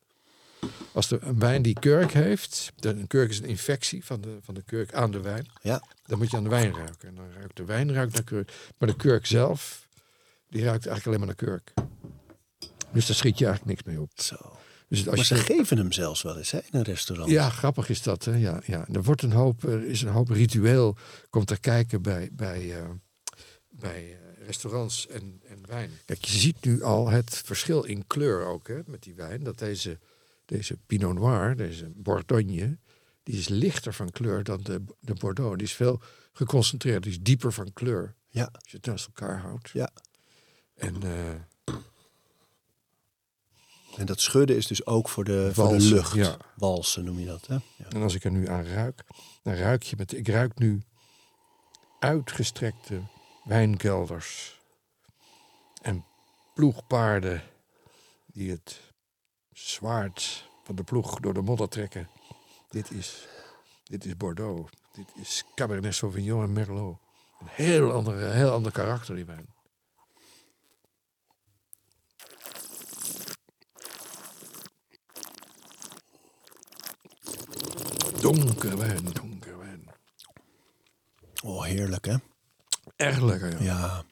Als de, een wijn die kurk heeft, de, een kurk is een infectie van de, van de kurk aan de wijn, Ja. dan moet je aan de wijn ruiken. En dan ruikt de wijn ruikt naar kurk. Maar de kurk zelf, die ruikt eigenlijk alleen maar naar kurk. Dus daar schiet je eigenlijk niks mee op. Zo. Dus als Maar ze je, geven hem zelfs wel eens hè, in een restaurant. ja, grappig is dat. Hè? Ja, ja. Er wordt een hoop, er is een hoop ritueel, komt er kijken bij, bij, eh, bij restaurants en, en wijn. Kijk, je ziet nu al het verschil in kleur ook hè, met die wijn. Dat deze, deze Pinot Noir, deze Bordogne, die is lichter van kleur dan de, de Bordeaux. Die is veel geconcentreerd, die is dieper van kleur. Ja. Als je het naast elkaar houdt. Ja. En eh, En dat schudden is dus ook voor de, voor de Walsen, lucht. ja. Walsen noem je dat, hè? Ja. En als ik er nu aan ruik, dan ruik je met. Ik ruik nu uitgestrekte wijnkelders en ploegpaarden die het zwaard van de ploeg door de modder trekken. Dit is, dit is Bordeaux. Dit is Cabernet Sauvignon en Merlot. Een heel ander, heel ander karakter, die wijn. Donker wijn, donker wijn. Oh, heerlijk, hè? Erg lekker, ja. Ja.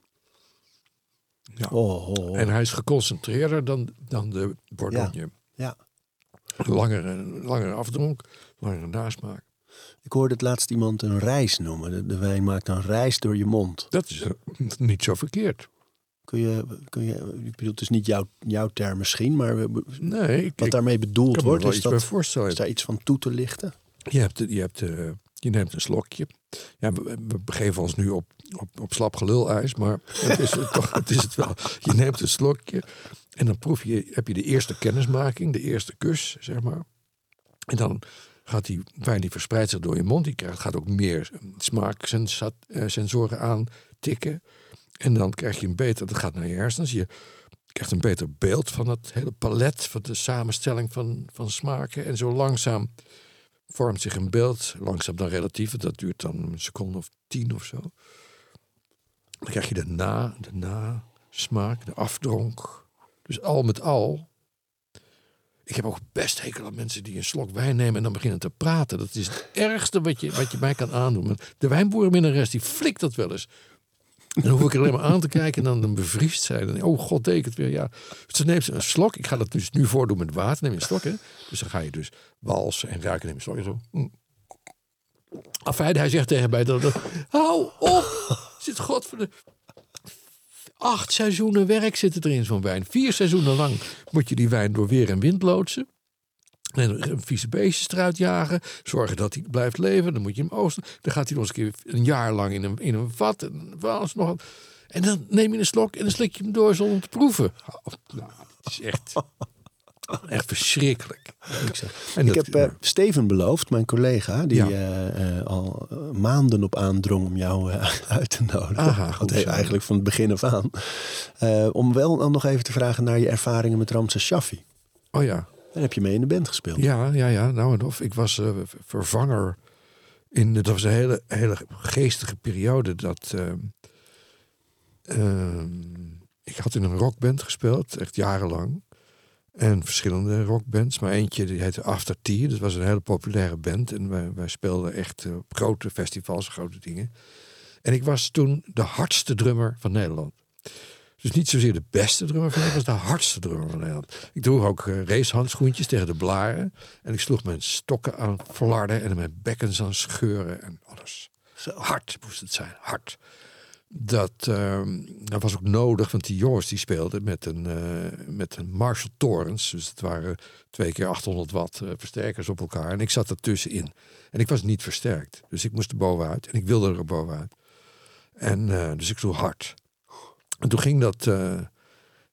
Ja. Oh, oh, oh. En hij is geconcentreerder dan, dan de Bordeaux. Ja. Langere, langere afdronk, langere nasmaak. Ik hoorde het laatst iemand een reis noemen. De, de wijn maakt een reis door je mond. Dat is eh, niet zo verkeerd. Kun je, kun je, ik bedoel, het is niet jouw, jouw term misschien, maar we- Nee, ik, wat daarmee bedoeld wordt, is, dat, is daar iets van toe te lichten? Je, hebt, je, hebt, eh, je neemt een slokje. Ja, we, we begeven ons nu op, op, op slap gelul-ijs, maar het is, het, toch, het is het wel. Je neemt een slokje en dan proef je, heb je de eerste kennismaking, de eerste kus, zeg maar. En dan gaat die wijn die verspreidt zich door je mond. Die krijgt, gaat ook meer smaaksensoren aantikken. En dan krijg je een beter, dat gaat naar je hersens. Je krijgt een beter beeld van het hele palet, van de samenstelling van, van smaken. En zo langzaam vormt zich een beeld, langzaam dan relatief, dat duurt dan een seconde of tien of zo. Dan krijg je de na, de nasmaak, de afdronk. Dus al met al. Ik heb ook best hekel aan mensen die een slok wijn nemen en dan beginnen te praten. Dat is het ergste wat je, wat je mij kan aandoen. De wijnboerenminnares die flikt dat wel eens. Dan hoef ik er alleen maar aan te kijken en dan, bevriest zij. Dan, oh god, deed ik het weer. Ja. Dus dan neemt ze een slok. Ik ga dat dus nu voordoen met water. Neem je een slok, hè. Dus dan ga je dus walsen en ruiken. Neem een slok en zo. Mm. Afijn, hij zegt tegen mij dat... Hou op! Zit god voor de... Acht seizoenen werk zit erin zo'n wijn. Vier seizoenen lang moet je die wijn door weer en wind loodsen. En een vieze beestjes eruit jagen. Zorgen dat hij blijft leven. Dan moet je hem oosten. Dan gaat hij nog eens een keer een jaar lang in een, in een vat. En, alles nog wat. en dan neem je een slok en dan slik je hem door zonder te proeven. Oh, nou, het is echt, echt verschrikkelijk. En Ik dat- heb eh, Steven beloofd, mijn collega, die Ja. eh, eh, al maanden op aandrong om jou uit te nodigen. Aha, goed Want hij- zo. eigenlijk van het begin af aan. Om wel dan nog even te vragen naar je ervaringen met Ramses Shaffi. oh ja. Heb je mee in de band gespeeld. Ja, ja, ja. Nou of. Ik was eh, vervanger. In, dat was een hele, hele geestige periode. Dat, ehm, ehm, ik had in een rockband gespeeld, echt jarenlang. En verschillende rockbands. Maar eentje die heette After Tea. Dat was een hele populaire band. En wij, wij speelden echt eh, op grote festivals, grote dingen. En ik was toen de hardste drummer van Nederland. Dus niet zozeer de beste drummer van Nederland, was de hardste drummer van Nederland. Ik droeg ook eh, racehandschoentjes tegen de blaren. En ik sloeg mijn stokken aan flarden en mijn bekkens aan scheuren en alles. Hard moest het zijn, hard. Dat, ehm, dat was ook nodig, want die jongens die speelden met een, eh, met een Marshall Torrens. Dus het waren twee keer 800 watt eh, versterkers op elkaar. En ik zat ertussenin. En ik was niet versterkt. Dus ik moest er bovenuit. En ik wilde er bovenuit. En dus ik sloeg hard. En toen ging dat, eh,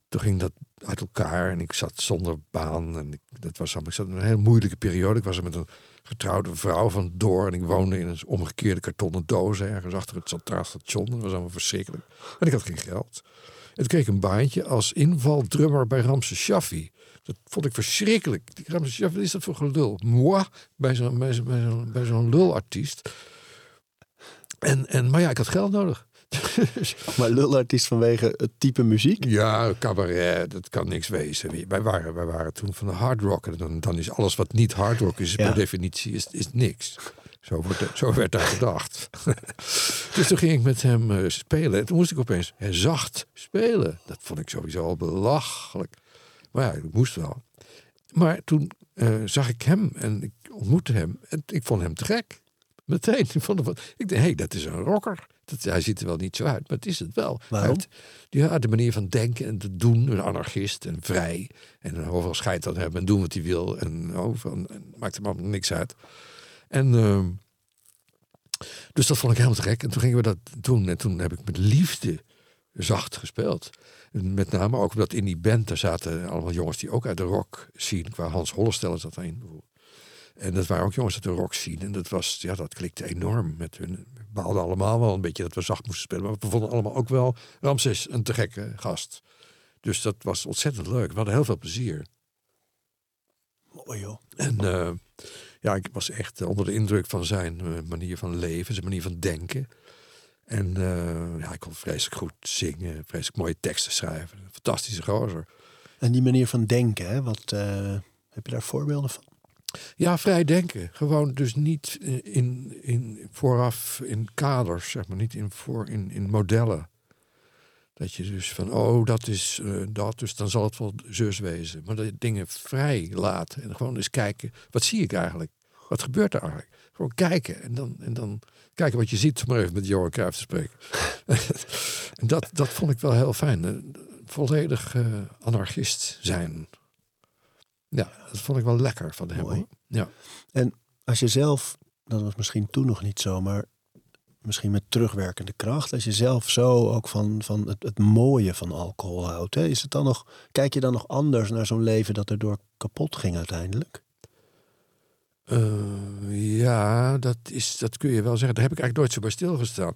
toen ging dat uit elkaar en ik zat zonder baan. En ik, dat was allemaal, ik zat in een hele moeilijke periode. Ik was er met een getrouwde vrouw van door en ik woonde in een omgekeerde kartonnen doos ergens achter het Centraal Station. Dat was allemaal verschrikkelijk. En ik had geen geld. En toen kreeg een baantje als invaldrummer bij Ramses Shaffi. Dat vond ik verschrikkelijk. Die Ramses Shaffi, wat is dat voor gelul? Moi, bij zo'n bij zo'n- bij zo'n lulartiest. En, en, maar ja, ik had geld nodig. Maar lulartiest vanwege het type muziek. Ja, cabaret, dat kan niks wezen. Wij waren, wij waren toen van de hard rock. En dan, dan is alles wat niet hard rock is, Ja. per definitie, is, is niks. Zo, wordt, zo werd daar gedacht. dus toen ging ik met hem eh, spelen. En toen moest ik opeens eh, zacht spelen. Dat vond ik sowieso al belachelijk. Maar ja, ik moest wel. Maar toen eh, zag ik hem en ik ontmoette hem. En ik vond hem te gek. Meteen. Ik, vond hem, ik dacht, hé, hey, dat is een rocker. Dat, hij ziet er wel niet zo uit, maar het is het wel. Waarom? Hij heeft- ja, de manier van denken en te doen. Een anarchist en vrij. En overal scheid aan hebben en doen wat hij wil. En, overal, en maakt hem allemaal niks uit. En ehm, dus dat vond ik helemaal te gek. En toen gingen we dat doen. En toen heb ik met liefde zacht gespeeld. En met name ook omdat in die band daar zaten allemaal jongens die ook uit de rock zien. Qua Hans Hollestelle zat daarin bijvoorbeeld. En dat waren ook jongens uit de rock zien. En dat, was, ja, dat klikte enorm met hun. We baalden allemaal wel een beetje dat we zacht moesten spelen. Maar we vonden allemaal ook wel Ramses een te gekke gast. Dus dat was ontzettend leuk. We hadden heel veel plezier. Mooi joh. En eh, ja, ik was echt eh, onder de indruk van zijn eh, manier van leven, zijn manier van denken. En eh, ja, ik kon vreselijk goed zingen, vreselijk mooie teksten schrijven. Fantastische gozer. En die manier van denken, hè? Wat, heb je daar voorbeelden van? Ja, vrij denken. Gewoon dus niet in, in vooraf in kaders, zeg maar, niet in, voor, in, in modellen. Dat je dus van, oh, dat is eh, dat, dus dan zal het wel zus wezen. Maar dat je dingen vrij laten en gewoon eens kijken, wat zie ik eigenlijk? Wat gebeurt er eigenlijk? Gewoon kijken en dan, en dan kijken wat je ziet, om maar even met Johan Cruijff te spreken. en dat, dat vond ik wel heel fijn. eh, Volledig eh, anarchist zijn. Ja, dat vond ik wel lekker van hem. Mooi. Ja. Als je zelf, dat was misschien toen nog niet zo, maar misschien met terugwerkende kracht. Als je zelf zo ook van, van het, het mooie van alcohol houdt. Hè, is het dan nog, kijk je dan nog anders naar zo'n leven dat erdoor kapot ging uiteindelijk? Eh, ja, dat, is, dat kun je wel zeggen. Daar heb ik eigenlijk nooit zo bij stilgestaan.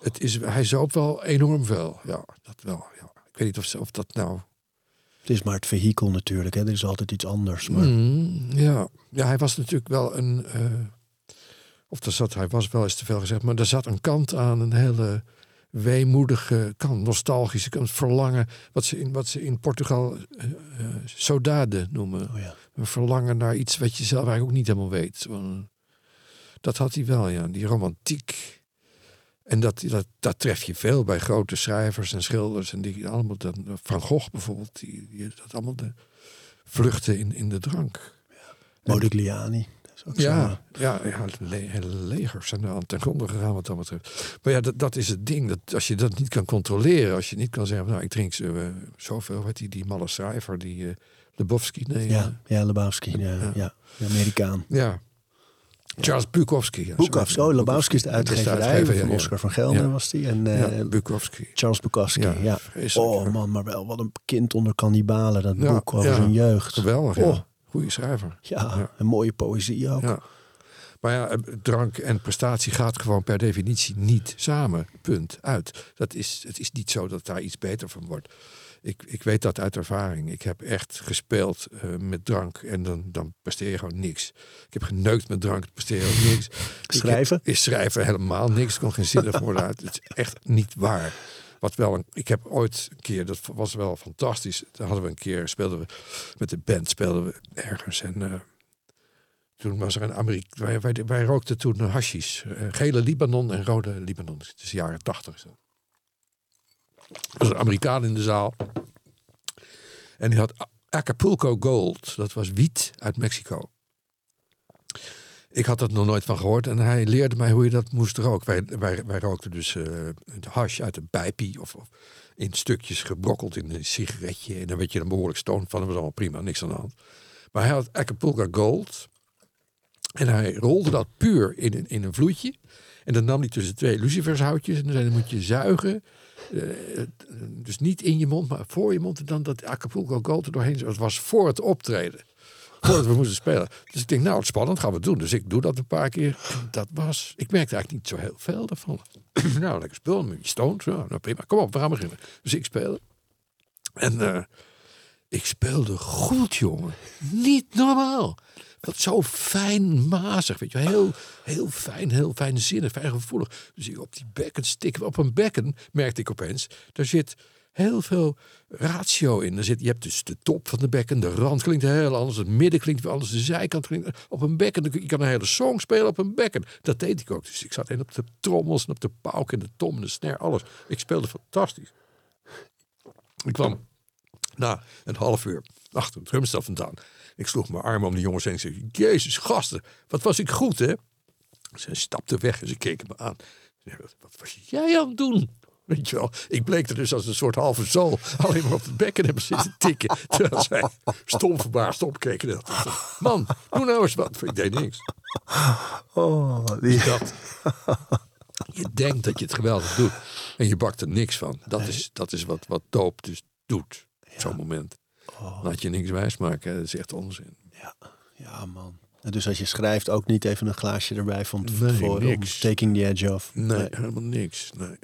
Het is, hij zoop wel enorm veel. Ja, dat wel. Ja. Ik weet niet of, of dat nou... Het is maar het vehikel natuurlijk. Hè. Er is altijd iets anders. Maar Mm, ja. ja, hij was natuurlijk wel een... eh, of er zat, hij was wel eens te veel gezegd, maar er zat een kant aan, een hele weemoedige kant, nostalgische kant, verlangen, wat ze in, wat ze in Portugal saudade noemen. oh ja. Een verlangen naar iets wat je zelf eigenlijk ook niet helemaal weet. Dat had hij wel, ja. Die romantiek. En dat, dat, dat tref je veel bij grote schrijvers en schilders. En die allemaal, dan, Van Gogh bijvoorbeeld, die, die dat allemaal de vluchten in, in de drank. Modigliani. Dat is ook Ja, ja, ja le hele legers zijn er aan ten gronde gegaan wat dat betreft. Maar ja, dat, dat is het ding. Dat als je dat niet kan controleren, als je niet kan zeggen, nou, ik drink zo, eh, zoveel, wat die, die malle schrijver, die eh Lebowski, nee, Ja, eh, ja, Lebowski. Ja, Ja. ja. De Amerikaan. ja. Charles Bukowski. Ja, Bukowski. Oh, Lebowski is de is de uitgeverij. uitgever, van. Oscar van Gelder was die. En eh, Bukowski. Charles Bukowski. Ja, Oh man, maar wel wat een kind onder kannibalen. Dat boek over zijn jeugd. Geweldig, Oh. Goeie schrijver. Ja, een mooie poëzie ook. Maar ja, eh, drank en prestatie gaat gewoon per definitie niet samen. Punt. Uit. Dat is, het is niet zo dat daar iets beter van wordt. Ik, ik weet dat uit ervaring. Ik heb echt gespeeld eh, met drank en dan, dan presteer je gewoon niks. Ik heb geneukt met drank, presteer je ook niks. Schrijven? Ik heb, is schrijven helemaal niks. Er komt geen zin woorden uit. Het is echt niet waar. Wat wel een, ik heb ooit een keer, dat was wel fantastisch. Daar hadden we een keer, speelden we met de band, speelden we ergens. En eh, toen was er een Amerik. Wij, wij, wij rookten toen hashis. eh, gele Libanon en rode Libanon. Het is de jaren tachtig. Er was een Amerikaan in de zaal. En die had Acapulco Gold. Dat was wiet uit Mexico. Ik had er nog nooit van gehoord. En hij leerde mij hoe je dat moest roken. Wij, wij, wij rookten dus eh de hash uit een pijpie. Of, of in stukjes gebrokkeld in een sigaretje. En dan werd je dan behoorlijk stoned van. Dat was allemaal prima, niks aan de hand. Maar hij had Acapulco Gold. En hij rolde dat puur in een, in een. En dan nam hij tussen twee lucifershoutjes. En dan moet je zuigen. Eh, dus niet in je mond, maar voor je mond. En dan dat Acapulco Gold er doorheen. Het was voor het optreden. Voordat we moesten spelen. Dus ik denk, nou, het spannend, gaan we doen. Dus ik doe dat een paar keer. Dat was, ik merkte eigenlijk niet zo heel veel daarvan. nou, lekker spul, met je stoned. Ja, nou prima, kom op, we gaan beginnen. Dus ik speelde. En eh, ik speelde goed, jongen. Niet normaal. Wat zo fijn mazig, weet je. Heel, heel fijn, heel fijnzinnig, fijn gevoelig. Dus ik op die bekken stikken. Op een bekken merkte ik opeens, daar zit heel veel ratio in. Er zit, je hebt dus de top van de bekken, de rand klinkt heel anders, het midden klinkt weer anders, de zijkant klinkt op een bekken. Je kan een hele song spelen op een bekken. Dat deed ik ook. Dus ik zat in op de trommels en op de pauk en de tom en de snare, alles. Ik speelde fantastisch. Ik kwam na een half uur achter het drumstel vandaan. Ik sloeg mijn arm om de jongens heen en zei... Jezus, gasten, wat was ik goed, hè? Ze stapten weg en ze keken me aan. Wat, was jij aan het doen? Weet je wel, ik bleek er dus als een soort halve zool alleen maar op de bekken hebben zitten tikken. Terwijl zij stom verbaasd opkeken. Man, doe nou eens wat. Ik deed niks. Oh, die... Dat. Je denkt dat je het geweldig doet. En je bakt er niks van. Dat is, dat is wat, wat doop dus doet. Op zo'n moment. Laat je niks wijsmaken. Dat is echt onzin. Ja, ja man. En Dus als je schrijft, ook niet even een glaasje erbij van Nee, tevoren om niks. taking the edge off. Nee, helemaal niks. Nee.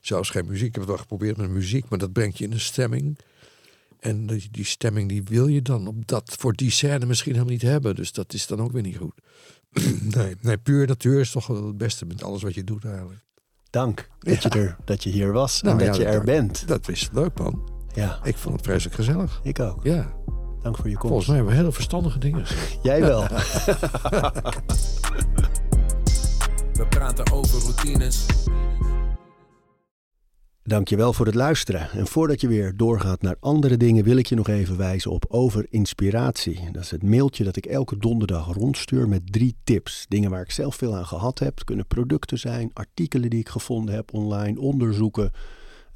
Zelfs geen muziek. Ik heb het wel geprobeerd met muziek, maar dat brengt je in een stemming. En die, die stemming die wil je dan op dat, voor die scène misschien helemaal niet hebben. Dus dat is dan ook weer niet goed. nee, nee, puur natuur is toch wel het beste met alles wat je doet eigenlijk. Dank dat, je, er, dat je hier was Nou en dat ja, je er bent. Dat is leuk man. Ja, Ik vond het vreselijk gezellig. ik ook. Ja, Dank voor je komst. volgens mij hebben we hele verstandige dingen gezegd. Jij wel. We praten over routines. Dankjewel voor het luisteren. En voordat je weer doorgaat naar andere dingen, wil ik je nog even wijzen op Over Inspiratie. Dat is het mailtje dat ik elke donderdag rondstuur met drie tips. Dingen waar ik zelf veel aan gehad heb. Het kunnen producten zijn, artikelen die ik gevonden heb online, onderzoeken,